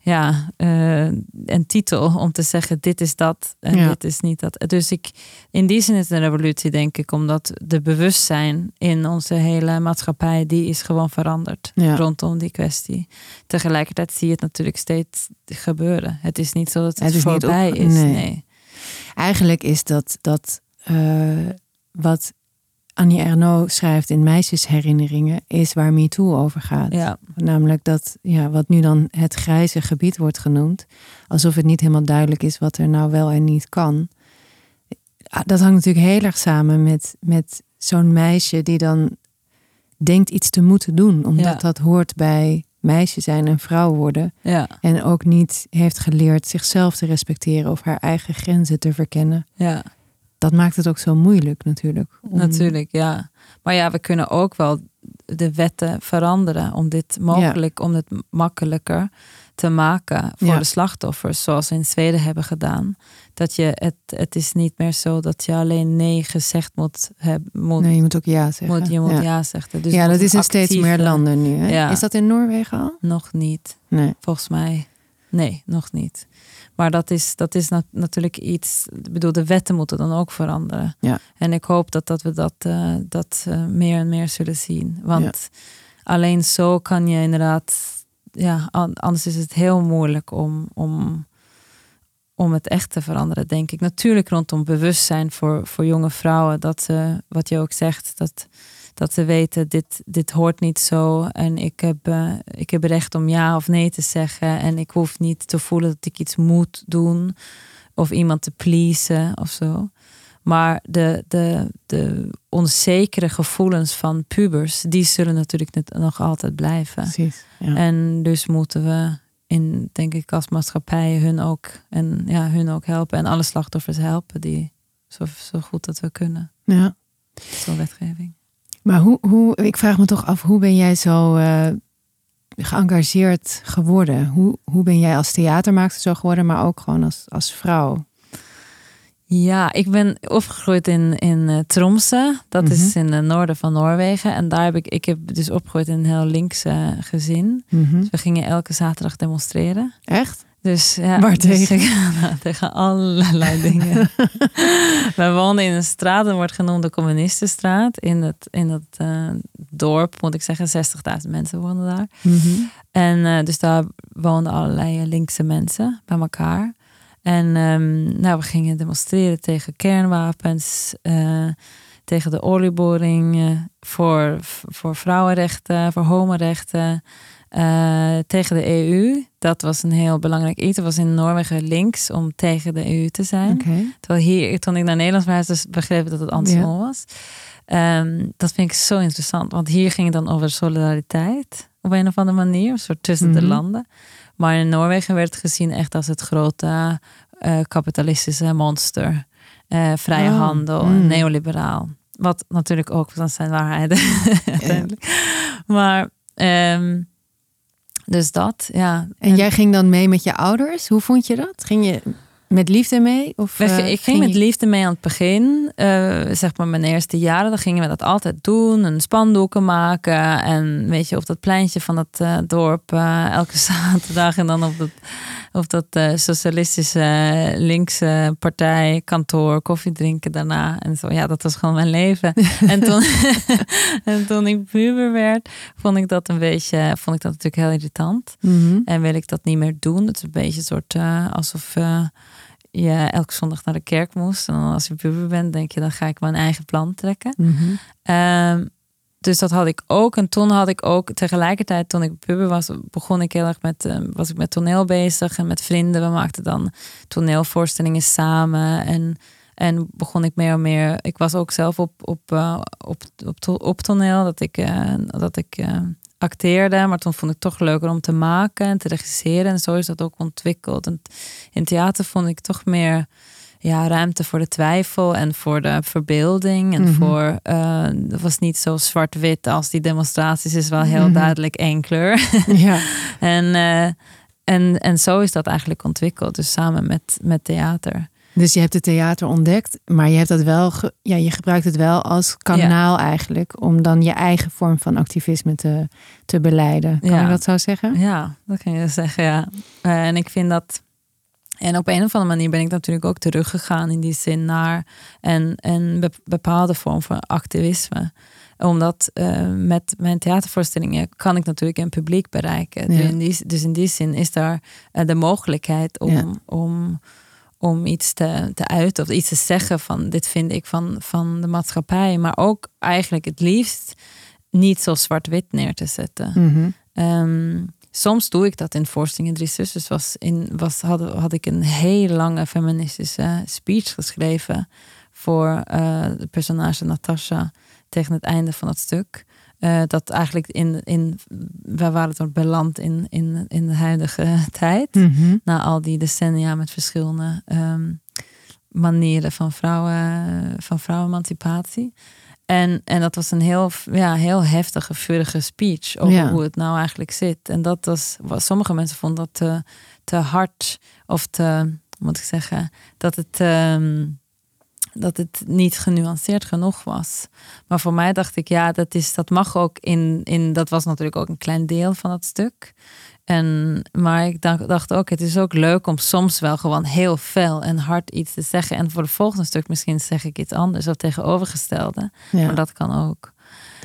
ja, eh, een titel om te zeggen: dit is dat en Ja. dit is niet dat. Dus ik, in die zin is het een revolutie, denk ik, omdat de bewustzijn in onze hele maatschappij, die is gewoon veranderd Ja. rondom die kwestie. Tegelijkertijd zie je het natuurlijk steeds gebeuren. Het is niet zo dat het, Het is niet voorbij op- is. nee. Nee. Eigenlijk is dat, dat eh, wat Annie Ernaux schrijft in Meisjesherinneringen, is waar MeToo over gaat. Ja, Namelijk dat, ja, wat nu dan het grijze gebied wordt genoemd, alsof het niet helemaal duidelijk is wat er nou wel en niet kan. Ah, Dat hangt natuurlijk heel erg samen met, met zo'n meisje die dan denkt iets te moeten doen, omdat Ja. dat hoort bij meisje zijn en vrouw worden. ja, En ook niet heeft geleerd zichzelf te respecteren of haar eigen grenzen te verkennen. ja. Dat maakt het ook zo moeilijk natuurlijk. om- Natuurlijk, ja. Maar ja, we kunnen ook wel de wetten veranderen om dit mogelijk, om het makkelijker te maken voor Ja. de slachtoffers, zoals we in Zweden hebben gedaan. Dat je het, het is niet meer zo dat je alleen nee gezegd moet hebben. Moet, Nee, je moet ook ja zeggen. moet, je moet ja, ja. zeggen. Dus ja, dat is in steeds meer landen nu. Hè? Is dat in Noorwegen al? Nog niet, Nee. volgens mij. Nee, nog niet. Maar dat is, dat is nat- natuurlijk iets. Ik bedoel, de wetten moeten dan ook veranderen. Ja. En ik hoop dat, dat we dat, eh, dat eh, meer en meer zullen zien. Want alleen zo kan je inderdaad. Ja, an- anders is het heel moeilijk om, om, om het echt te veranderen, denk ik. Natuurlijk rondom bewustzijn voor, voor jonge vrouwen. Dat ze, wat je ook zegt, dat, dat ze weten, dit, dit hoort niet zo. En ik heb, eh, ik heb recht om ja of nee te zeggen. En ik hoef niet te voelen dat ik iets moet doen. Of iemand te pleasen of zo. Maar de, de, de onzekere gevoelens van pubers, die zullen natuurlijk net- nog altijd blijven. Precies. Ja. En dus moeten we in, denk ik, als maatschappij hun ook, en, ja, hun ook helpen. En alle slachtoffers helpen die zo, zo goed dat we kunnen. ja. Zo'n wetgeving. Maar hoe, hoe, ik vraag me toch af, hoe ben jij zo eh, geëngageerd geworden? Hoe, hoe ben jij als theatermaakster zo geworden, maar ook gewoon als, als vrouw? Ja, ik ben opgegroeid in, in eh, Tromsø. Dat is in het noorden van Noorwegen. En daar heb ik, ik heb dus opgegroeid in een heel links eh, gezin. Dus we gingen elke zaterdag demonstreren. Echt? Dus ja, Waar dus tegen? tegen allerlei dingen. Wij woonden in een straat, dat wordt genoemd de Communistenstraat. In het, in het eh, dorp, moet ik zeggen, 60.000 mensen woonden daar. En eh, dus daar woonden allerlei eh, linkse mensen bij elkaar. En ehm, nou, we gingen demonstreren tegen kernwapens, tegen de olieboring, voor, voor vrouwenrechten, voor homorechten, eh, tegen de EU. Dat was een heel belangrijk iets. Het was in Noorwegen links om tegen de EU te zijn. Terwijl hier, toen ik naar Nederland verhuisde, dus begreep dat het andersom was. Ehm, dat vind ik zo interessant, want hier ging het dan over solidariteit op een of andere manier, een soort tussen de Mhm. landen. Maar in Noorwegen werd het gezien echt als het grote eh, kapitalistische monster. Eh, vrije Oh, handel, mm. neoliberaal. Wat natuurlijk ook van zijn waarheden. Maar, ehm, dus dat, ja. En jij ging dan mee met je ouders? Hoe vond je dat? Ging je met liefde mee? Of, eh, ik ging met liefde mee aan het begin. Eh, zeg maar mijn eerste jaren, dan gingen we dat altijd doen. Een spandoeken maken. En weet je, op dat pleintje van het eh, dorp elke zaterdag. En dan op dat, op dat socialistische linkse partij kantoor koffie drinken daarna. En zo, ja, dat was gewoon mijn leven. en, toen, en toen ik puber werd, vond ik dat een beetje, vond ik dat natuurlijk heel irritant. Mhm. En wil ik dat niet meer doen. Het is een beetje een soort alsof je elke zondag naar de kerk moest. En dan als je puber bent, denk je, dan ga ik mijn eigen plan trekken. Mhm. Ehm, dus dat had ik ook. En toen had ik ook tegelijkertijd, toen ik puber was, begon ik heel erg met, was ik met toneel bezig en met vrienden. We maakten dan toneelvoorstellingen samen. En, en begon ik meer en meer. Ik was ook zelf op, op, eh, op, op, op toneel, dat ik, eh, dat ik eh, acteerde. Maar toen vond ik het toch leuker om te maken en te regisseren. En zo is dat ook ontwikkeld. En in theater vond ik toch meer ja, ruimte voor de twijfel en voor de verbeelding. En Mhm. voor, eh, het was niet zo zwart-wit als die demonstraties, is wel heel Mhm. duidelijk één kleur. Ja. en, eh, en, en zo is dat eigenlijk ontwikkeld, dus samen met, met theater. Dus je hebt het theater ontdekt, maar je hebt dat wel, ge- ja, je gebruikt het wel als kanaal eigenlijk om dan je eigen vorm van activisme te, te beleiden. Kan Ja. je dat zo zeggen? Ja, dat kan je zeggen, ja. Eh, en ik vind dat... En op een of andere manier ben ik natuurlijk ook teruggegaan in die zin naar een, een be- bepaalde vorm van activisme. Omdat eh, met mijn theatervoorstellingen kan ik natuurlijk een publiek bereiken. Ja. Dus, in die, dus in die zin is daar eh, de mogelijkheid om, Ja. om, om iets te, te uiten of iets te zeggen van dit vind ik van, van de maatschappij. Maar ook eigenlijk het liefst niet zo zwart-wit neer te zetten. Mhm. Ehm, soms doe ik dat in voorstellingen Drie Zusters. Was in, was, had, had ik een heel lange feministische speech geschreven voor eh, de personage Natasha tegen het einde van het stuk. Eh, dat eigenlijk in, in wij waren het beland in, in, in de huidige tijd. Mhm. Na al die decennia met verschillende ehm, manieren van, vrouwen, van vrouwenemancipatie. En, en dat was een heel, ja, heel heftige, vurige speech over Ja. hoe het nou eigenlijk zit. En dat was, wat sommige mensen vonden dat te, te hard of te, moet ik zeggen, dat het, ehm, dat het niet genuanceerd genoeg was. Maar voor mij dacht ik, ja, dat, is, dat mag ook in, in, dat was natuurlijk ook een klein deel van het stuk. En, maar ik dacht, ook, het is ook leuk om soms wel gewoon heel fel en hard iets te zeggen. En voor het volgende stuk misschien zeg ik iets anders of tegenovergestelde. Ja. Maar dat kan ook.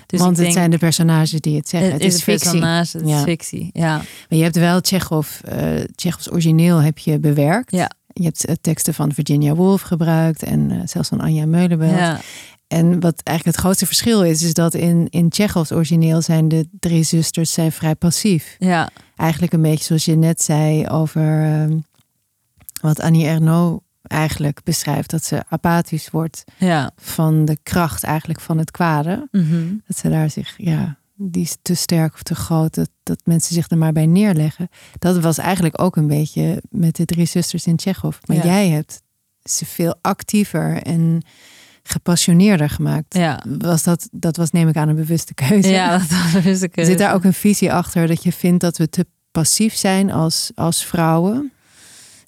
Dus Want het denk, zijn de personages die het zeggen. Het, het is, fictie. personage, het Ja. is fictie. Ja. Maar je hebt wel Tsjechov, eh Tsjechovs origineel heb je bewerkt. Ja. Je hebt eh, teksten van Virginia Woolf gebruikt en eh, zelfs van Anja Meulenbelt. Ja. En wat eigenlijk het grootste verschil is, is dat in, in Tsjechovs origineel zijn de drie zusters zijn vrij passief. ja, Eigenlijk een beetje zoals je net zei over ehm, wat Annie Ernaux eigenlijk beschrijft. Dat ze apathisch wordt ja. van de kracht eigenlijk van het kwade. Mhm. Dat ze daar zich, ja, die is te sterk of te groot, dat, dat mensen zich er maar bij neerleggen. Dat was eigenlijk ook een beetje met de drie zusters in Tsjechov. Maar Ja. jij hebt ze veel actiever en gepassioneerder gemaakt. ja. Was dat, dat was neem ik aan een bewuste keuze. Ja, dat wist ik. Zit daar ook een visie achter dat je vindt dat we te passief zijn als, als vrouwen?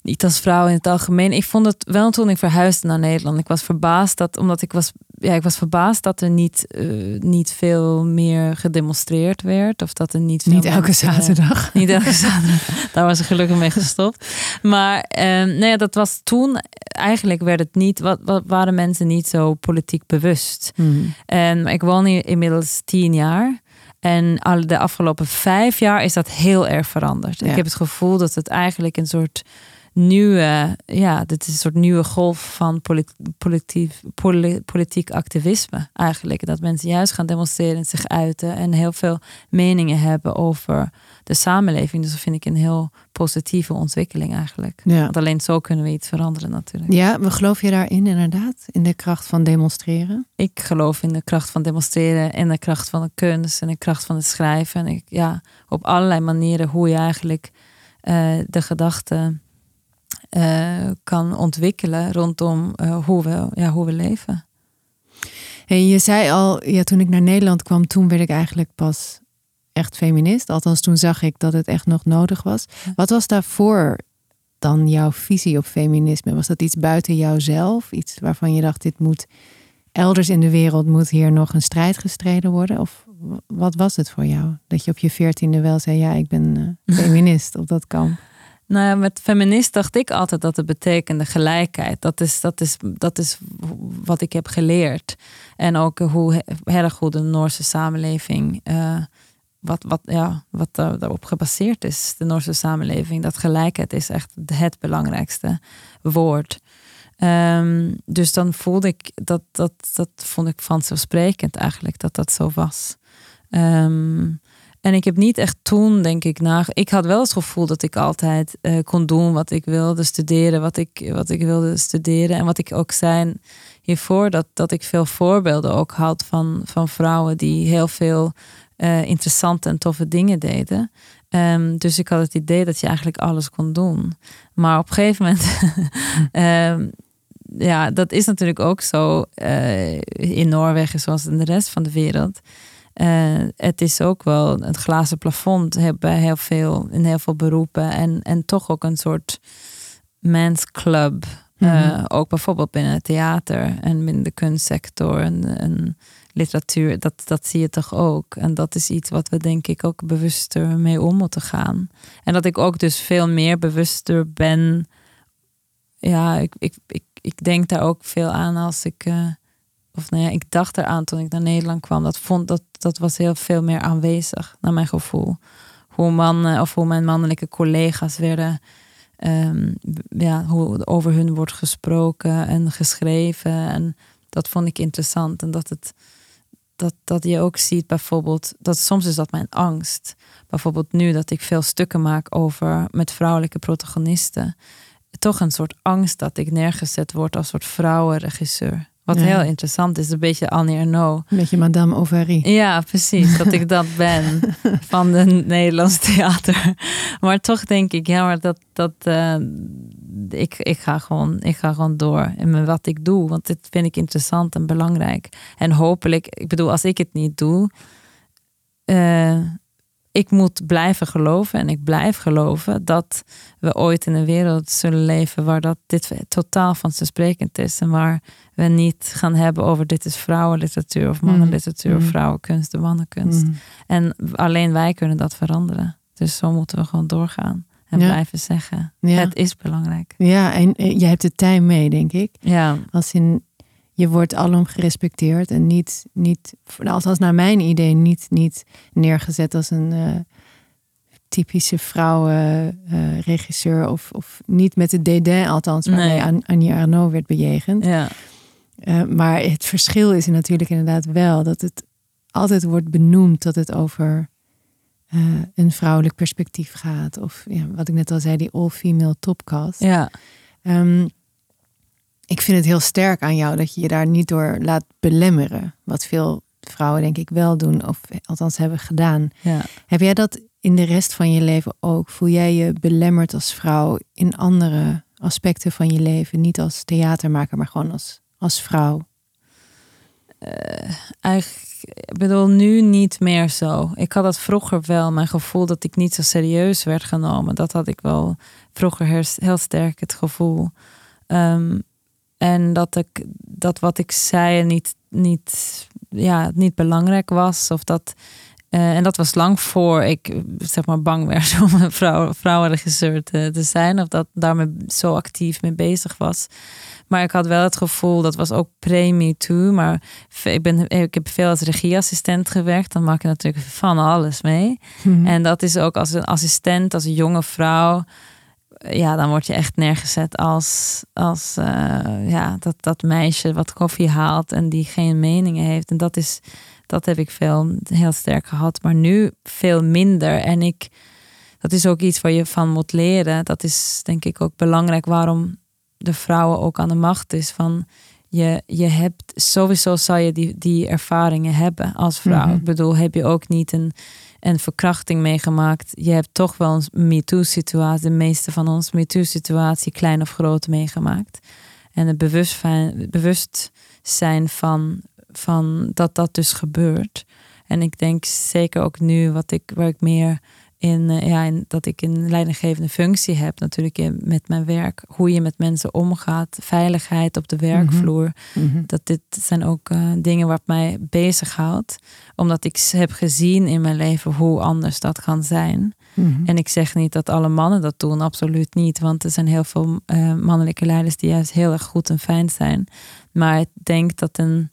Niet als vrouw in het algemeen. Ik vond het wel toen ik verhuisde naar Nederland. Ik was verbaasd dat, omdat ik was, ja, ik was verbaasd dat er niet, eh, niet veel meer gedemonstreerd werd. Of dat er niet veel Niet elke mensen- zaterdag. Niet elke zaterdag. Daar was ik gelukkig mee gestopt. Maar eh, nee, dat was toen eigenlijk werd het niet, wat, wat waren mensen niet zo politiek bewust. Hmm. En ik woon hier inmiddels tien jaar. En al de afgelopen vijf jaar is dat heel erg veranderd. Ja. Ik heb het gevoel dat het eigenlijk een soort nieuwe, ja, dit is een soort nieuwe golf van polit- politiek, poli- politiek activisme eigenlijk. Dat mensen juist gaan demonstreren en zich uiten en heel veel meningen hebben over de samenleving. Dus dat vind ik een heel positieve ontwikkeling eigenlijk. Ja. Want alleen zo kunnen we iets veranderen natuurlijk. ja, maar geloof je daarin inderdaad? In de kracht van demonstreren? ik geloof in de kracht van demonstreren en de kracht van de kunst en de kracht van het schrijven. En ik, ja, op allerlei manieren hoe je eigenlijk eh, de gedachten eh, kan ontwikkelen rondom eh, hoe, we, ja, hoe we leven. Hey, je zei al, ja, toen ik naar Nederland kwam, toen werd ik eigenlijk pas echt feminist. Althans, toen zag ik dat het echt nog nodig was. Wat was daarvoor dan jouw visie op feminisme? Was dat iets buiten jouzelf? Iets waarvan je dacht, dit moet elders in de wereld, moet hier nog een strijd gestreden worden? Of wat was het voor jou? Dat je op je veertiende wel zei, ja, ik ben eh, feminist, of dat kan. Nou ja, met feminist dacht ik altijd dat het betekende gelijkheid. Dat is, dat is, dat is wat ik heb geleerd. En ook hoe he- erg hoe de Noorse samenleving, eh, wat, wat, ja, wat daar- daarop gebaseerd is. De Noorse samenleving, dat gelijkheid is echt het belangrijkste woord. Ehm, dus dan voelde ik dat, dat, dat vond ik vanzelfsprekend eigenlijk, dat dat zo was. Ehm, en ik heb niet echt toen, denk ik, na. Ik had wel het gevoel dat ik altijd eh, kon doen wat ik wilde, studeren wat ik, wat ik wilde studeren. En wat ik ook zei hiervoor, dat, dat ik veel voorbeelden ook had van, van vrouwen die heel veel eh, interessante en toffe dingen deden. Ehm, dus ik had het idee dat je eigenlijk alles kon doen. Maar op een gegeven moment, ehm, ja, dat is natuurlijk ook zo eh, in Noorwegen zoals in de rest van de wereld. Eh, het is ook wel het glazen plafond he- bij heel veel, in heel veel beroepen. En, en toch ook een soort mens club Uh, ook bijvoorbeeld binnen het theater en binnen de kunstsector en, en, literatuur. Dat, dat zie je toch ook. En dat is iets wat we denk ik ook bewuster mee om moeten gaan. En dat ik ook dus veel meer bewuster ben. Ja, ik, ik, ik, ik denk daar ook veel aan als ik. Uh, of nou ja, ik dacht eraan toen ik naar Nederland kwam. Dat vond dat dat was heel veel meer aanwezig, naar mijn gevoel. Hoe mannen of hoe mijn mannelijke collega's werden Ehm, ja, hoe over hun wordt gesproken en geschreven. En dat vond ik interessant. En dat, het, dat, dat je ook ziet bijvoorbeeld, dat soms is dat mijn angst. Bijvoorbeeld nu dat ik veel stukken maak over met vrouwelijke protagonisten. Toch een soort angst dat ik neergezet word als soort vrouwenregisseur. Wat heel interessant is, een beetje Annie Ernaux. Een beetje Madame Ovary. Ja, precies. Dat ik dat ben van de Nederlands theater. Maar toch denk ik, ja, maar dat, dat uh, ik, ik, ga gewoon, ik ga gewoon door in wat ik doe. Want dit vind ik interessant en belangrijk. En hopelijk, ik bedoel, als ik het niet doe, uh, ik moet blijven geloven en ik blijf geloven dat we ooit in een wereld zullen leven waar dat dit totaal vanzelfsprekend is en waar we niet gaan hebben over dit is vrouwenliteratuur of mannenliteratuur mm. of vrouwenkunst of mannenkunst. Mm. En alleen wij kunnen dat veranderen. Dus zo moeten we gewoon doorgaan en blijven zeggen. Het is belangrijk. Ja, en eh, je hebt de tijd mee, denk ik. Ja. Als in je wordt alom gerespecteerd en niet, niet althans naar mijn idee, niet, niet neergezet als een uh, typische vrouwenregisseur uh, of, of niet met de dédain althans waarmee nee. Annie Arnaud werd bejegend. Ja. Uh, maar het verschil is natuurlijk inderdaad wel dat het altijd wordt benoemd dat het over een vrouwelijk perspectief gaat. Of ja, wat ik net al zei, die all-female topcast. Ja. Um, ik vind het heel sterk aan jou dat je je daar niet door laat belemmeren. Wat veel vrouwen denk ik wel doen, of althans hebben gedaan. Ja. Heb jij dat in de rest van je leven ook? Voel jij je belemmerd als vrouw in andere aspecten van je leven? Niet als theatermaker, maar gewoon als, als vrouw? Uh, eigenlijk, ik bedoel, nu niet meer zo. Ik had dat vroeger wel, mijn gevoel dat ik niet zo serieus werd genomen. Dat had ik wel vroeger heel, heel sterk het gevoel. Um, en dat ik dat wat ik zei niet, niet, ja, niet belangrijk was. Of dat, uh, en dat was lang voor ik zeg maar bang werd om een vrouw, vrouwenregisseur te, te zijn. Of dat daarmee zo actief mee bezig was. Maar ik had wel het gevoel, dat was ook pre-me too. Maar ik, ben, ik heb veel als regieassistent gewerkt. Dan maak je natuurlijk van alles mee. Mhm. En dat is ook als een assistent, als een jonge vrouw ja, dan word je echt neergezet als, als uh, ja, dat, dat meisje wat koffie haalt en die geen meningen heeft. En dat is, dat heb ik veel heel sterk gehad, maar nu veel minder. En ik, dat is ook iets waar je van moet leren. Dat is denk ik ook belangrijk waarom de vrouwen ook aan de macht is. Van je, je hebt sowieso zal je die, die ervaringen hebben als vrouw. Mhm. Ik bedoel, heb je ook niet een en verkrachting meegemaakt. Je hebt toch wel een MeToo-situatie, de meeste van ons MeToo-situatie, klein of groot, meegemaakt. En het bewustzijn, bewustzijn van, van dat dat dus gebeurt. En ik denk zeker ook nu, wat ik, waar ik meer in, uh, ja, in, dat ik een leidinggevende functie heb, natuurlijk in, met mijn werk. Hoe je met mensen omgaat, veiligheid op de mhm. werkvloer. Mhm. Dat dit zijn ook uh, dingen wat mij bezighoudt. Omdat ik heb gezien in mijn leven hoe anders dat kan zijn. Mhm. En ik zeg niet dat alle mannen dat doen, absoluut niet. Want er zijn heel veel uh, mannelijke leiders die juist heel erg goed en fijn zijn. Maar ik denk dat een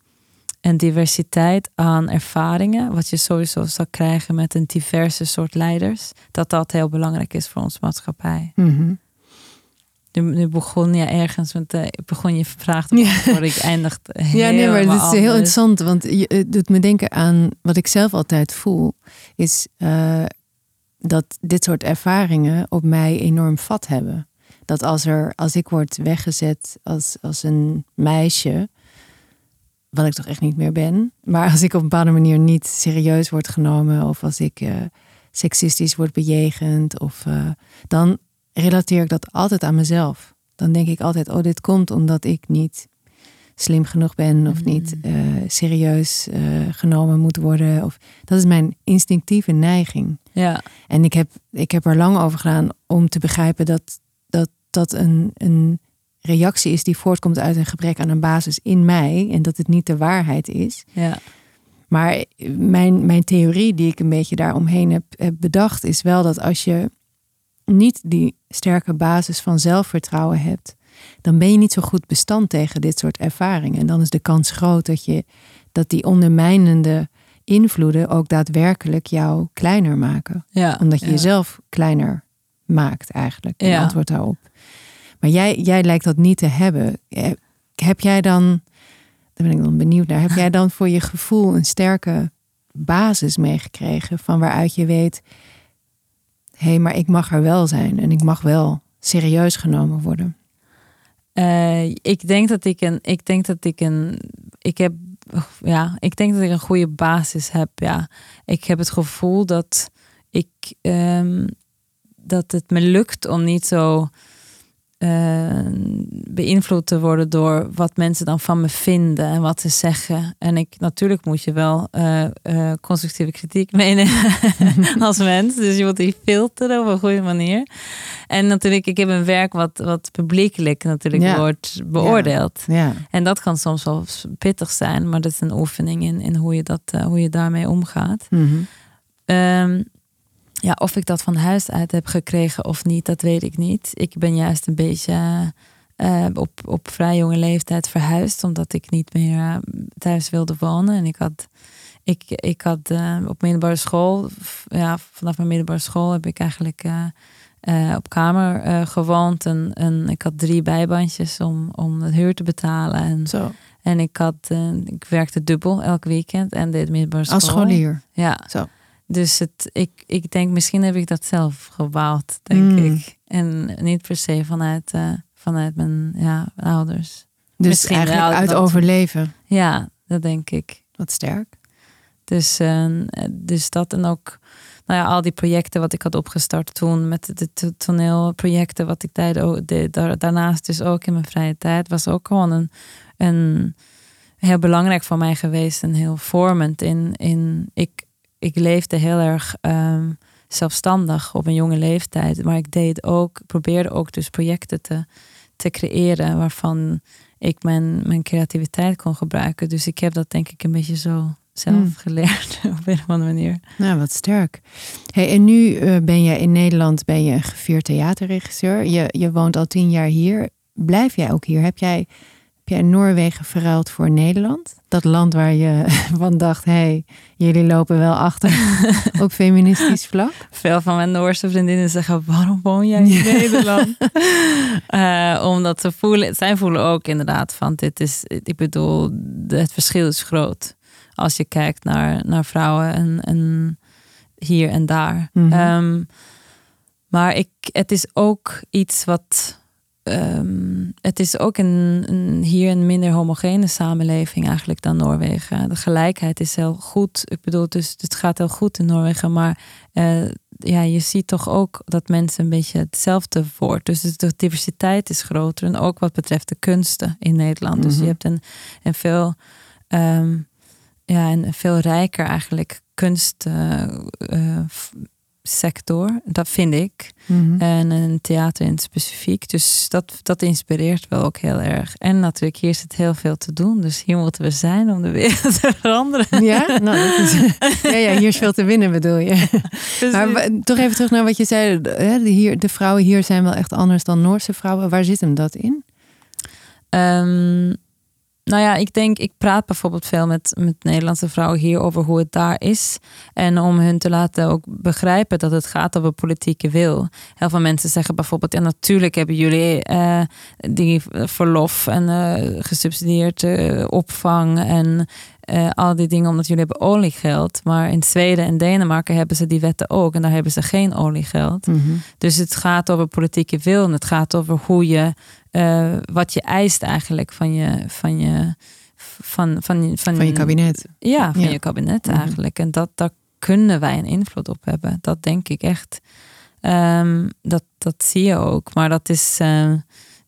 en diversiteit aan ervaringen, wat je sowieso zal krijgen met een diverse soort leiders, dat dat heel belangrijk is voor onze maatschappij. Mm nu, begon je ergens met uh, begon je vraag te. Ja. Ik eindigde Ja, nee, maar het is heel interessant, want je doet me denken aan wat ik zelf altijd voel, is uh, dat dit soort ervaringen op mij enorm vat hebben. Dat als er, als ik word weggezet als, als een meisje, wat ik toch echt niet meer ben. Maar als ik op een bepaalde manier niet serieus word genomen of als ik uh, seksistisch word bejegend, of, uh, dan relateer ik dat altijd aan mezelf. Dan denk ik altijd, oh, dit komt omdat ik niet slim genoeg ben of mm. niet uh, serieus genomen moet worden. Of, dat is mijn instinctieve neiging. Ja. En ik heb, ik heb er lang over gedaan om te begrijpen dat dat, dat een, een reactie is die voortkomt uit een gebrek aan een basis in mij en dat het niet de waarheid is. Ja. Maar mijn, mijn theorie die ik een beetje daaromheen heb, heb bedacht, is wel dat als je niet die sterke basis van zelfvertrouwen hebt, dan ben je niet zo goed bestand tegen dit soort ervaringen. En dan is de kans groot dat, je, dat die ondermijnende invloeden ook daadwerkelijk jou kleiner maken. Ja, Omdat je ja. jezelf kleiner maakt eigenlijk, in Ja. antwoord daarop. Maar jij, jij lijkt dat niet te hebben. Eh, Heb jij dan, daar ben ik dan benieuwd naar, heb jij dan voor je gevoel een sterke basis meegekregen van waaruit je weet, hé, hey, maar ik mag er wel zijn en ik mag wel serieus genomen worden. Eh, ik denk dat ik een, ik denk dat ik een, ik heb, ja, ik denk dat ik een goede basis heb. Ja, ik heb het gevoel dat ik, ehm, dat het me lukt om niet zo eh, beïnvloed te worden door wat mensen dan van me vinden en wat ze zeggen. En ik, natuurlijk moet je wel eh, eh, constructieve kritiek meenemen als mens. Dus je moet die filteren op een goede manier. En natuurlijk, ik heb een werk wat, wat publiekelijk natuurlijk Ja. wordt beoordeeld. Ja, En dat kan soms wel pittig zijn, maar dat is een oefening in, in hoe, je dat, hoe je daarmee omgaat. Mhm. Ehm, ja, of ik dat van huis uit heb gekregen of niet, dat weet ik niet. Ik ben juist een beetje eh, op, op vrij jonge leeftijd verhuisd, omdat ik niet meer eh, thuis wilde wonen. En ik had, ik, ik had eh, op middelbare school, ja, vanaf mijn middelbare school heb ik eigenlijk op kamer gewoond. En, en ik had drie bijbandjes om, om de huur te betalen. En, Zo, en ik, had, ik werkte dubbel elk weekend en deed middelbare school. als scholier. Ja. Zo. Dus het, ik, ik denk, misschien heb ik dat zelf gebouwd, denk Mm. ik. En niet per se vanuit, eh, vanuit mijn ja, ouders. Dus Misschien eigenlijk uit dat- overleven. Ja, dat denk ik. Wat sterk. Dus, eh, dus dat en ook nou ja, al die projecten wat ik had opgestart toen met de to- toneelprojecten wat ik deed, ook- deed daar- daarnaast dus ook in mijn vrije tijd was ook gewoon een, een heel belangrijk voor mij geweest en heel vormend in, in ik, ik leefde heel erg ehm, zelfstandig op een jonge leeftijd, maar ik deed ook probeerde ook dus projecten te, te creëren waarvan ik mijn, mijn creativiteit kon gebruiken. Dus ik heb dat denk ik een beetje zo zelf Hmm. geleerd op een of andere manier. Nou, wat sterk. Hey, en nu eh, ben je in Nederland ben je een gevierd theaterregisseur. Je, je woont al tien jaar hier. Blijf jij ook hier? Heb jij, jij Noorwegen verruild voor Nederland? Dat land waar je van dacht, hé, hey, jullie lopen wel achter op feministisch vlak. Veel van mijn Noorse vriendinnen zeggen: waarom woon jij in Nederland? Eh, omdat ze voelen, zij voelen ook inderdaad van dit is, ik bedoel, het verschil is groot als je kijkt naar, naar vrouwen en, en hier en daar. Mhm. Ehm, maar ik, het is ook iets wat. Ehm, het is ook een, een, hier een minder homogene samenleving eigenlijk dan Noorwegen. De gelijkheid is heel goed. Ik bedoel, dus het gaat heel goed in Noorwegen. Maar eh, ja, je ziet toch ook dat mensen een beetje hetzelfde wordt. Dus de diversiteit is groter. En ook wat betreft de kunsten in Nederland. Dus je Mhm. hebt een, een veel, ehm, ja, een veel rijker eigenlijk kunstsector. dat vind ik. Mhm. En een theater in het specifiek. Dus dat, dat inspireert wel ook heel erg. En natuurlijk, hier is het heel veel te doen. Dus hier moeten we zijn om de wereld te veranderen. Ja, nou, is, ja, ja, hier is veel te winnen bedoel je. Maar wa- toch even terug naar wat je zei. De, hier, de vrouwen hier zijn wel echt anders dan Noorse vrouwen. Waar zit hem dat in? Ehm, nou ja, ik denk, ik praat bijvoorbeeld veel met, met Nederlandse vrouwen hier over hoe het daar is. En om hun te laten ook begrijpen dat het gaat over politieke wil. Heel veel mensen zeggen bijvoorbeeld, ja natuurlijk hebben jullie eh, die verlof en gesubsidieerd eh, opvang en al die dingen omdat jullie hebben oliegeld. Maar in Zweden en Denemarken hebben ze die wetten ook en daar hebben ze geen oliegeld. Dus het gaat over politieke wil en het gaat over hoe je, eh, wat je eist eigenlijk van je, van je, van, van, van, Van je kabinet. Ja, van Ja. je kabinet Mhm. eigenlijk. En dat, daar kunnen wij een invloed op hebben. Dat denk ik echt. Ehm, dat, dat zie je ook. Maar dat is, eh,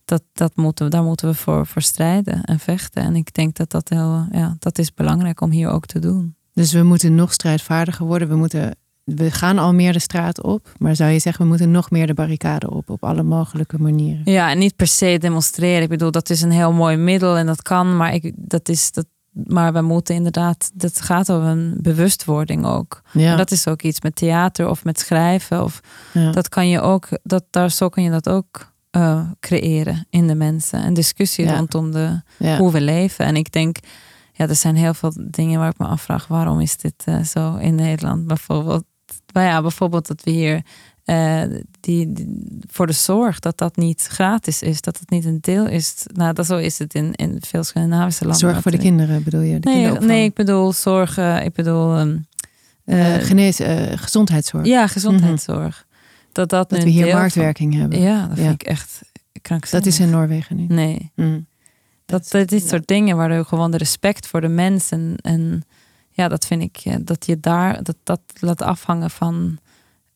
dat, dat moeten we, daar moeten we voor, voor strijden en vechten. En ik denk dat dat, heel, ja, dat is belangrijk om hier ook te doen. Dus we moeten nog strijdvaardiger worden. We moeten we gaan al meer de straat op, maar zou je zeggen we moeten nog meer de barricade op, op alle mogelijke manieren? Ja, en niet per se demonstreren. Ik bedoel, dat is een heel mooi middel en dat kan, maar ik, dat is dat. Maar we moeten inderdaad, dat gaat over een bewustwording ook. Ja. En dat is ook iets met theater of met schrijven. Of Ja. dat kan je ook, dat, daar, zo kun je dat ook eh, creëren in de mensen. Een discussie Ja. rondom de, hoe we leven. En ik denk, ja, er zijn heel veel dingen waar ik me afvraag, waarom is dit eh, zo in Nederland? Bijvoorbeeld, nou ja, bijvoorbeeld dat we hier eh, die, die- voor de zorg, dat dat niet gratis is, dat het niet een deel is. Nou, dat, zo is het in, in veel Scandinavische landen. Zorg voor de kinderen bedoel je? De Nee, nee, ik bedoel zorg, ik bedoel ehm, Eh, eh, genees, gezondheidszorg. ja, gezondheidszorg. Dat dat, dat nu we hier van- marktwerking hebben. Ja, dat Ja. vind ik echt krankzinnig. Dat is in Noorwegen niet. Nee. Mm. Dat, dat dit soort dingen waardoor gewoon de respect voor de mens en, en ja, dat vind ik eh, dat je daar dat, dat laat afhangen van,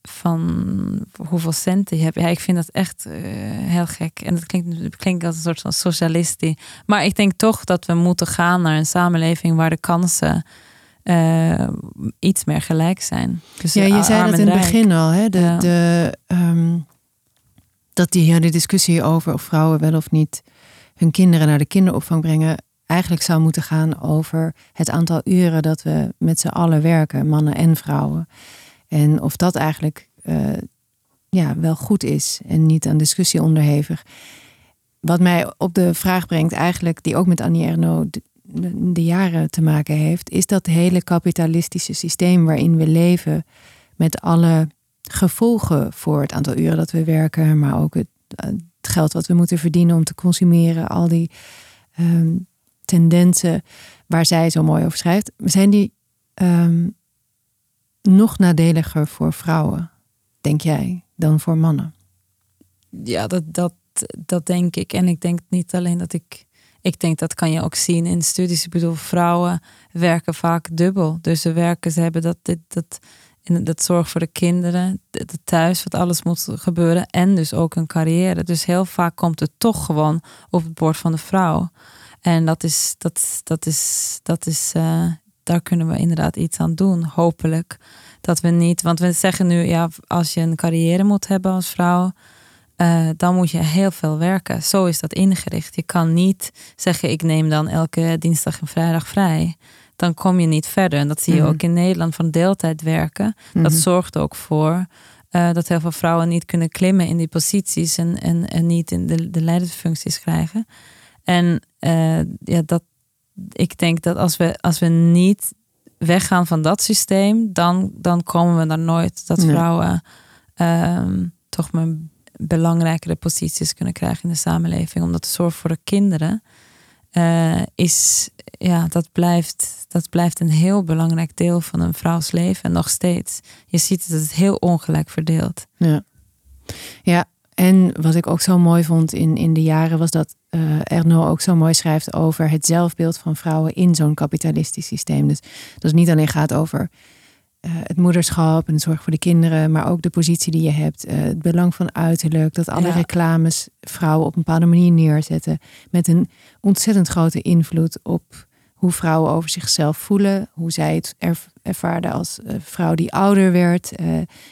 van hoeveel centen je hebt. Ja, ik vind dat echt eh, heel gek. En dat klinkt, het klinkt als een soort van socialistie. Maar ik denk toch dat we moeten gaan naar een samenleving waar de kansen eh, iets meer gelijk zijn. Dus Ja, je zei dat in het begin al, hè? De, Ja. de, ehm, dat die hele discussie over of vrouwen wel of niet hun kinderen naar de kinderopvang brengen, eigenlijk zou moeten gaan over het aantal uren dat we met z'n allen werken, mannen en vrouwen. En of dat eigenlijk eh, ja, wel goed is en niet aan discussie onderhevig. Wat mij op de vraag brengt, eigenlijk, die ook met Annie Ernaux de, jaren te maken heeft, is dat hele kapitalistische systeem waarin we leven, met alle gevolgen voor het aantal uren dat we werken, maar ook het, eh, geld wat we moeten verdienen om te consumeren, al die ehm, tendensen waar zij zo mooi over schrijft, zijn die ehm, nog nadeliger voor vrouwen, denk jij, dan voor mannen? Ja, dat, dat, dat denk ik. En ik denk niet alleen dat ik. Ik denk dat kan je ook zien in studies. Ik bedoel, vrouwen werken vaak dubbel. Dus ze werken, ze hebben dat, dit, dat, dat zorg voor de kinderen, het thuis, wat alles moet gebeuren. En dus ook een carrière. Dus heel vaak komt het toch gewoon op het bord van de vrouw. En dat is, dat, dat is, dat is, eh, daar kunnen we inderdaad iets aan doen, hopelijk. Dat we niet, want we zeggen nu, ja, als je een carrière moet hebben als vrouw, eh, dan moet je heel veel werken. Zo is dat ingericht. Je kan niet zeggen, ik neem dan elke dinsdag en vrijdag vrij. Dan kom je niet verder. En dat zie je Mhm. ook in Nederland van deeltijd werken. Dat zorgt ook voor eh, dat heel veel vrouwen niet kunnen klimmen in die posities en, en, en niet in de, de leidersfuncties krijgen. En eh, ja, dat, ik denk dat als we, als we niet weggaan van dat systeem, dan, dan komen we er nooit dat Nee. vrouwen ehm, toch maar belangrijkere posities kunnen krijgen in de samenleving. Omdat de zorg voor de kinderen eh, is, ja, dat blijft, dat blijft een heel belangrijk deel van een vrouws leven. En nog steeds. Je ziet dat het heel ongelijk verdeeld. Ja. ja, en wat ik ook zo mooi vond in, in de jaren was dat eh Erno ook zo mooi schrijft over het zelfbeeld van vrouwen in zo'n kapitalistisch systeem. Dus dat het niet alleen gaat over eh, het moederschap en de zorg voor de kinderen, maar ook de positie die je hebt, eh, het belang van uiterlijk, dat alle Ja. reclames vrouwen op een bepaalde manier neerzetten, met een ontzettend grote invloed op hoe vrouwen over zichzelf voelen, hoe zij het erv- ervaarden als vrouw die ouder werd,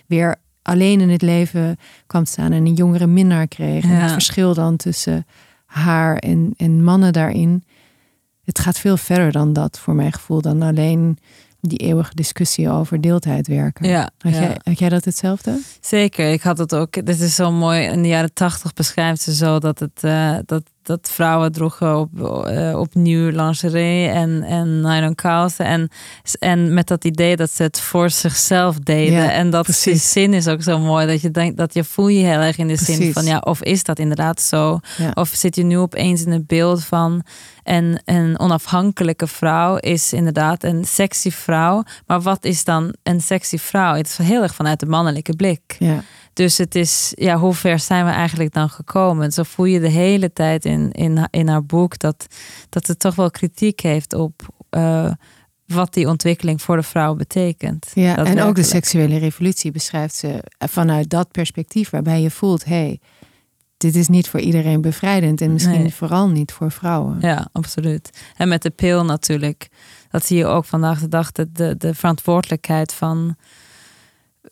weer alleen in het leven kwam te staan en een jongere minnaar kreeg. En het verschil dan tussen haar en, en mannen daarin. Het gaat veel verder dan dat, voor mijn gevoel, dan alleen die eeuwige discussie over deeltijd werken. Ja, Had, ja. Jij, had jij dat hetzelfde? Zeker, ik had het ook. Dit is zo mooi. In de jaren tachtig beschrijft ze zo dat, het, eh, dat, dat vrouwen droegen op, eh, opnieuw lingerie en, en nylon kousen. En, en met dat idee dat ze het voor zichzelf deden. Ja, en dat precies. die zin is ook zo mooi. Dat je denkt dat je voel je heel erg in de zin van ja, of is dat inderdaad zo? Ja. Of zit je nu opeens in het beeld van een, een onafhankelijke vrouw is inderdaad een sexy vrouw. Maar wat is dan een sexy vrouw? Het is heel erg vanuit de mannelijke blik. Ja, Dus het is, ja, hoe ver zijn we eigenlijk dan gekomen? Zo voel je de hele tijd in, in, in haar boek dat, dat het toch wel kritiek heeft op eh, wat die ontwikkeling voor de vrouw betekent. ja. en ook de seksuele revolutie beschrijft ze vanuit dat perspectief, waarbij je voelt, hé, hey, dit is niet voor iedereen bevrijdend en misschien Nee. vooral niet voor vrouwen. Ja, absoluut. En met de pil natuurlijk. Dat zie je ook vandaag de dag. De, de, de verantwoordelijkheid van,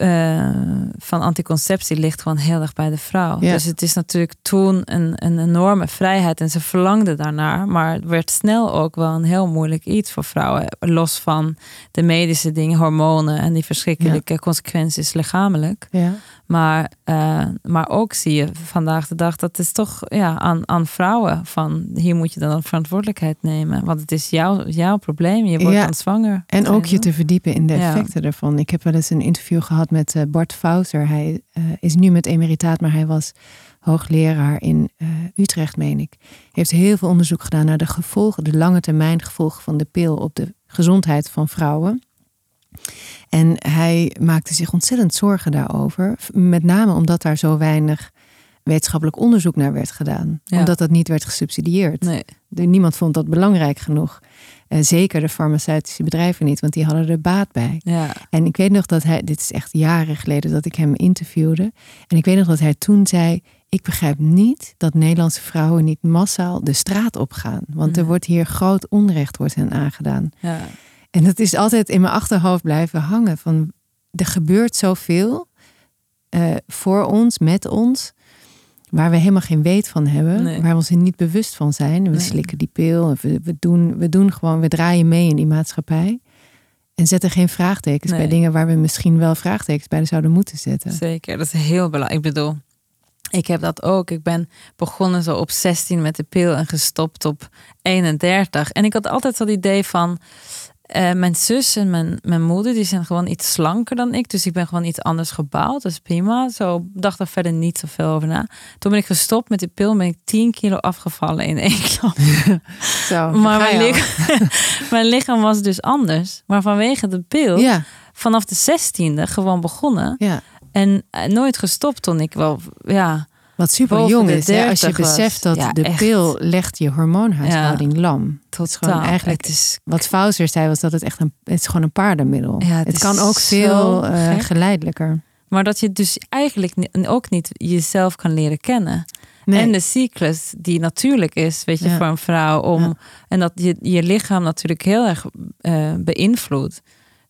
eh, van anticonceptie ligt gewoon heel erg bij de vrouw. Ja. Dus het is natuurlijk toen een, een enorme vrijheid en ze verlangde daarnaar. Maar het werd snel ook wel een heel moeilijk iets voor vrouwen. Los van de medische dingen, hormonen en die verschrikkelijke consequenties lichamelijk. Ja. Maar, eh, maar ook zie je vandaag de dag dat het is toch ja, aan, aan vrouwen van hier moet je dan een verantwoordelijkheid nemen. Want het is jouw, jouw probleem. Je wordt dan zwanger. En ook je te verdiepen in de effecten daarvan. Ik heb wel eens een interview gehad met eh, Bart Fouter. Hij eh, is nu met emeritaat, maar hij was hoogleraar in eh, Utrecht, meen ik. Heeft heel veel onderzoek gedaan naar de gevolgen, de lange termijn gevolgen van de pil op de gezondheid van vrouwen. En hij maakte zich ontzettend zorgen daarover. Met name omdat daar zo weinig wetenschappelijk onderzoek naar werd gedaan. Ja. Omdat dat niet werd gesubsidieerd. Nee. Niemand vond dat belangrijk genoeg. Eh, zeker de farmaceutische bedrijven niet, want die hadden er baat bij. Ja. En ik weet nog dat hij, dit is echt jaren geleden dat ik hem interviewde. En ik weet nog dat hij toen zei: Ik begrijp niet dat Nederlandse vrouwen niet massaal de straat opgaan. Want er Nee. wordt hier groot onrecht wordt hen aangedaan. Ja. En dat is altijd in mijn achterhoofd blijven hangen. Van er gebeurt zoveel eh, voor ons, met ons, waar we helemaal geen weet van hebben, Nee. waar we ons niet bewust van zijn. We Nee. slikken die pil, we, we, doen, we doen gewoon, we draaien mee in die maatschappij. En zetten geen vraagtekens Nee. bij dingen waar we misschien wel vraagtekens bij zouden moeten zetten. Zeker, dat is heel belangrijk. Ik bedoel, ik heb dat ook. Ik ben begonnen zo op 16 met de pil en gestopt op 31. En ik had altijd dat idee van. Eh, mijn zus en mijn, mijn moeder die zijn gewoon iets slanker dan ik. Dus ik ben gewoon iets anders gebouwd. Dat is prima. Zo dacht er verder niet zoveel over na. Toen ben ik gestopt met die pil. Ben ik 10 kilo afgevallen in één klap. Zo, Maar mijn, lichaam, mijn lichaam was dus anders. Maar vanwege de pil, Ja, vanaf de 16e gewoon begonnen. ja. En eh, nooit gestopt toen ik wel, ja, Wat super jong is, hè? als je 30 was. beseft dat Ja, de echt. pil legt je hormoonhuishouding lam. Het is gewoon eigenlijk Het is, Wat Fauser zei was dat het echt een, het is gewoon een paardenmiddel. Ja, het kan ook veel eh, geleidelijker. maar dat je dus eigenlijk ook niet jezelf kan leren kennen. Nee. En de cyclus die natuurlijk is, weet je, Ja. voor een vrouw. Om, Ja. En dat je je lichaam natuurlijk heel erg eh, beïnvloedt.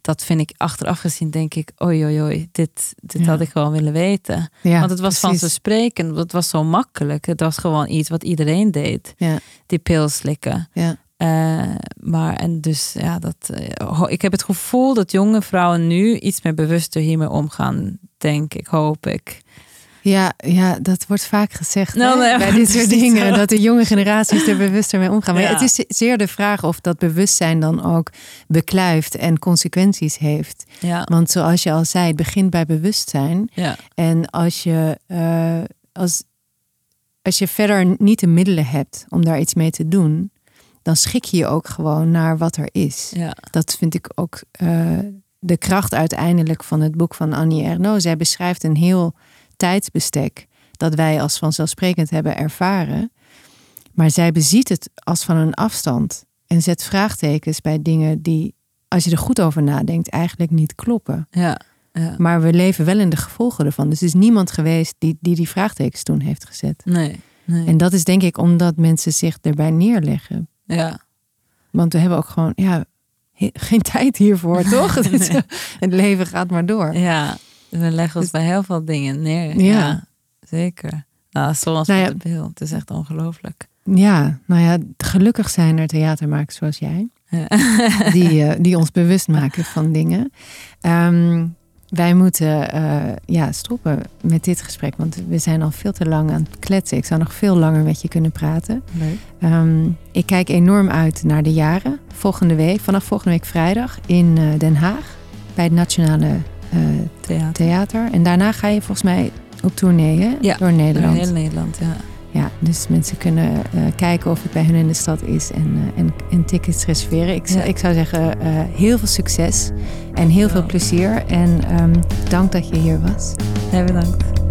Dat vind ik achteraf gezien, denk ik, oei oei oei, dit, dit Ja. had ik gewoon willen weten. ja, Want het was precies. vanzelfsprekend, het was zo makkelijk. Het was gewoon iets wat iedereen deed, Ja, die pil slikken. ja. Eh, maar en dus ja, dat, eh, ik heb het gevoel dat jonge vrouwen nu iets meer bewuster hiermee omgaan, denk ik, hoop ik. Ja, ja, dat wordt vaak gezegd Nou, nee, bij dit soort dingen. zo. Dat de jonge generaties er bewuster mee omgaan. Maar Ja. het is zeer de vraag of dat bewustzijn dan ook beklijft en consequenties heeft. Ja, Want zoals je al zei, het begint bij bewustzijn. ja, En als je, eh, als, als je verder niet de middelen hebt om daar iets mee te doen, dan schik je je ook gewoon naar wat er is. ja, Dat vind ik ook eh, de kracht uiteindelijk van het boek van Annie Ernaux. Zij beschrijft een heel tijdsbestek dat wij als vanzelfsprekend hebben ervaren. Maar zij beziet het als van een afstand en zet vraagtekens bij dingen die, als je er goed over nadenkt, eigenlijk niet kloppen. ja, ja. Maar we leven wel in de gevolgen ervan. Dus er is niemand geweest die die, die vraagtekens toen heeft gezet. Nee, nee. En dat is denk ik omdat mensen zich erbij neerleggen. ja, Want we hebben ook gewoon ja, he- geen tijd hiervoor, toch? Het leven gaat maar door. ja. We leggen ons Dus- bij heel veel dingen neer. Ja. Ja, zeker. Nou, zoals Nou ja. de pil. Het is echt ongelooflijk. Ja, nou ja, gelukkig zijn er theatermakers zoals jij. Ja. Die, eh, die ons bewust maken van dingen. Ehm, wij moeten eh, ja, stoppen met dit gesprek, want we zijn al veel te lang aan het kletsen. Ik zou nog veel langer met je kunnen praten. Leuk. Ehm, ik kijk enorm uit naar de jaren. Volgende week, vanaf volgende week vrijdag in eh, Den Haag. Bij het Nationale eh, Theater. Theater. En daarna ga je volgens mij op tournee hè? Ja, door Nederland. Door heel Nederland, ja. Ja, dus mensen kunnen eh, kijken of het bij hun in de stad is en, eh, en, en tickets reserveren. Ik, Ja. ik zou zeggen, heel veel succes en heel veel plezier. En ehm, dank dat je hier was. Heel bedankt.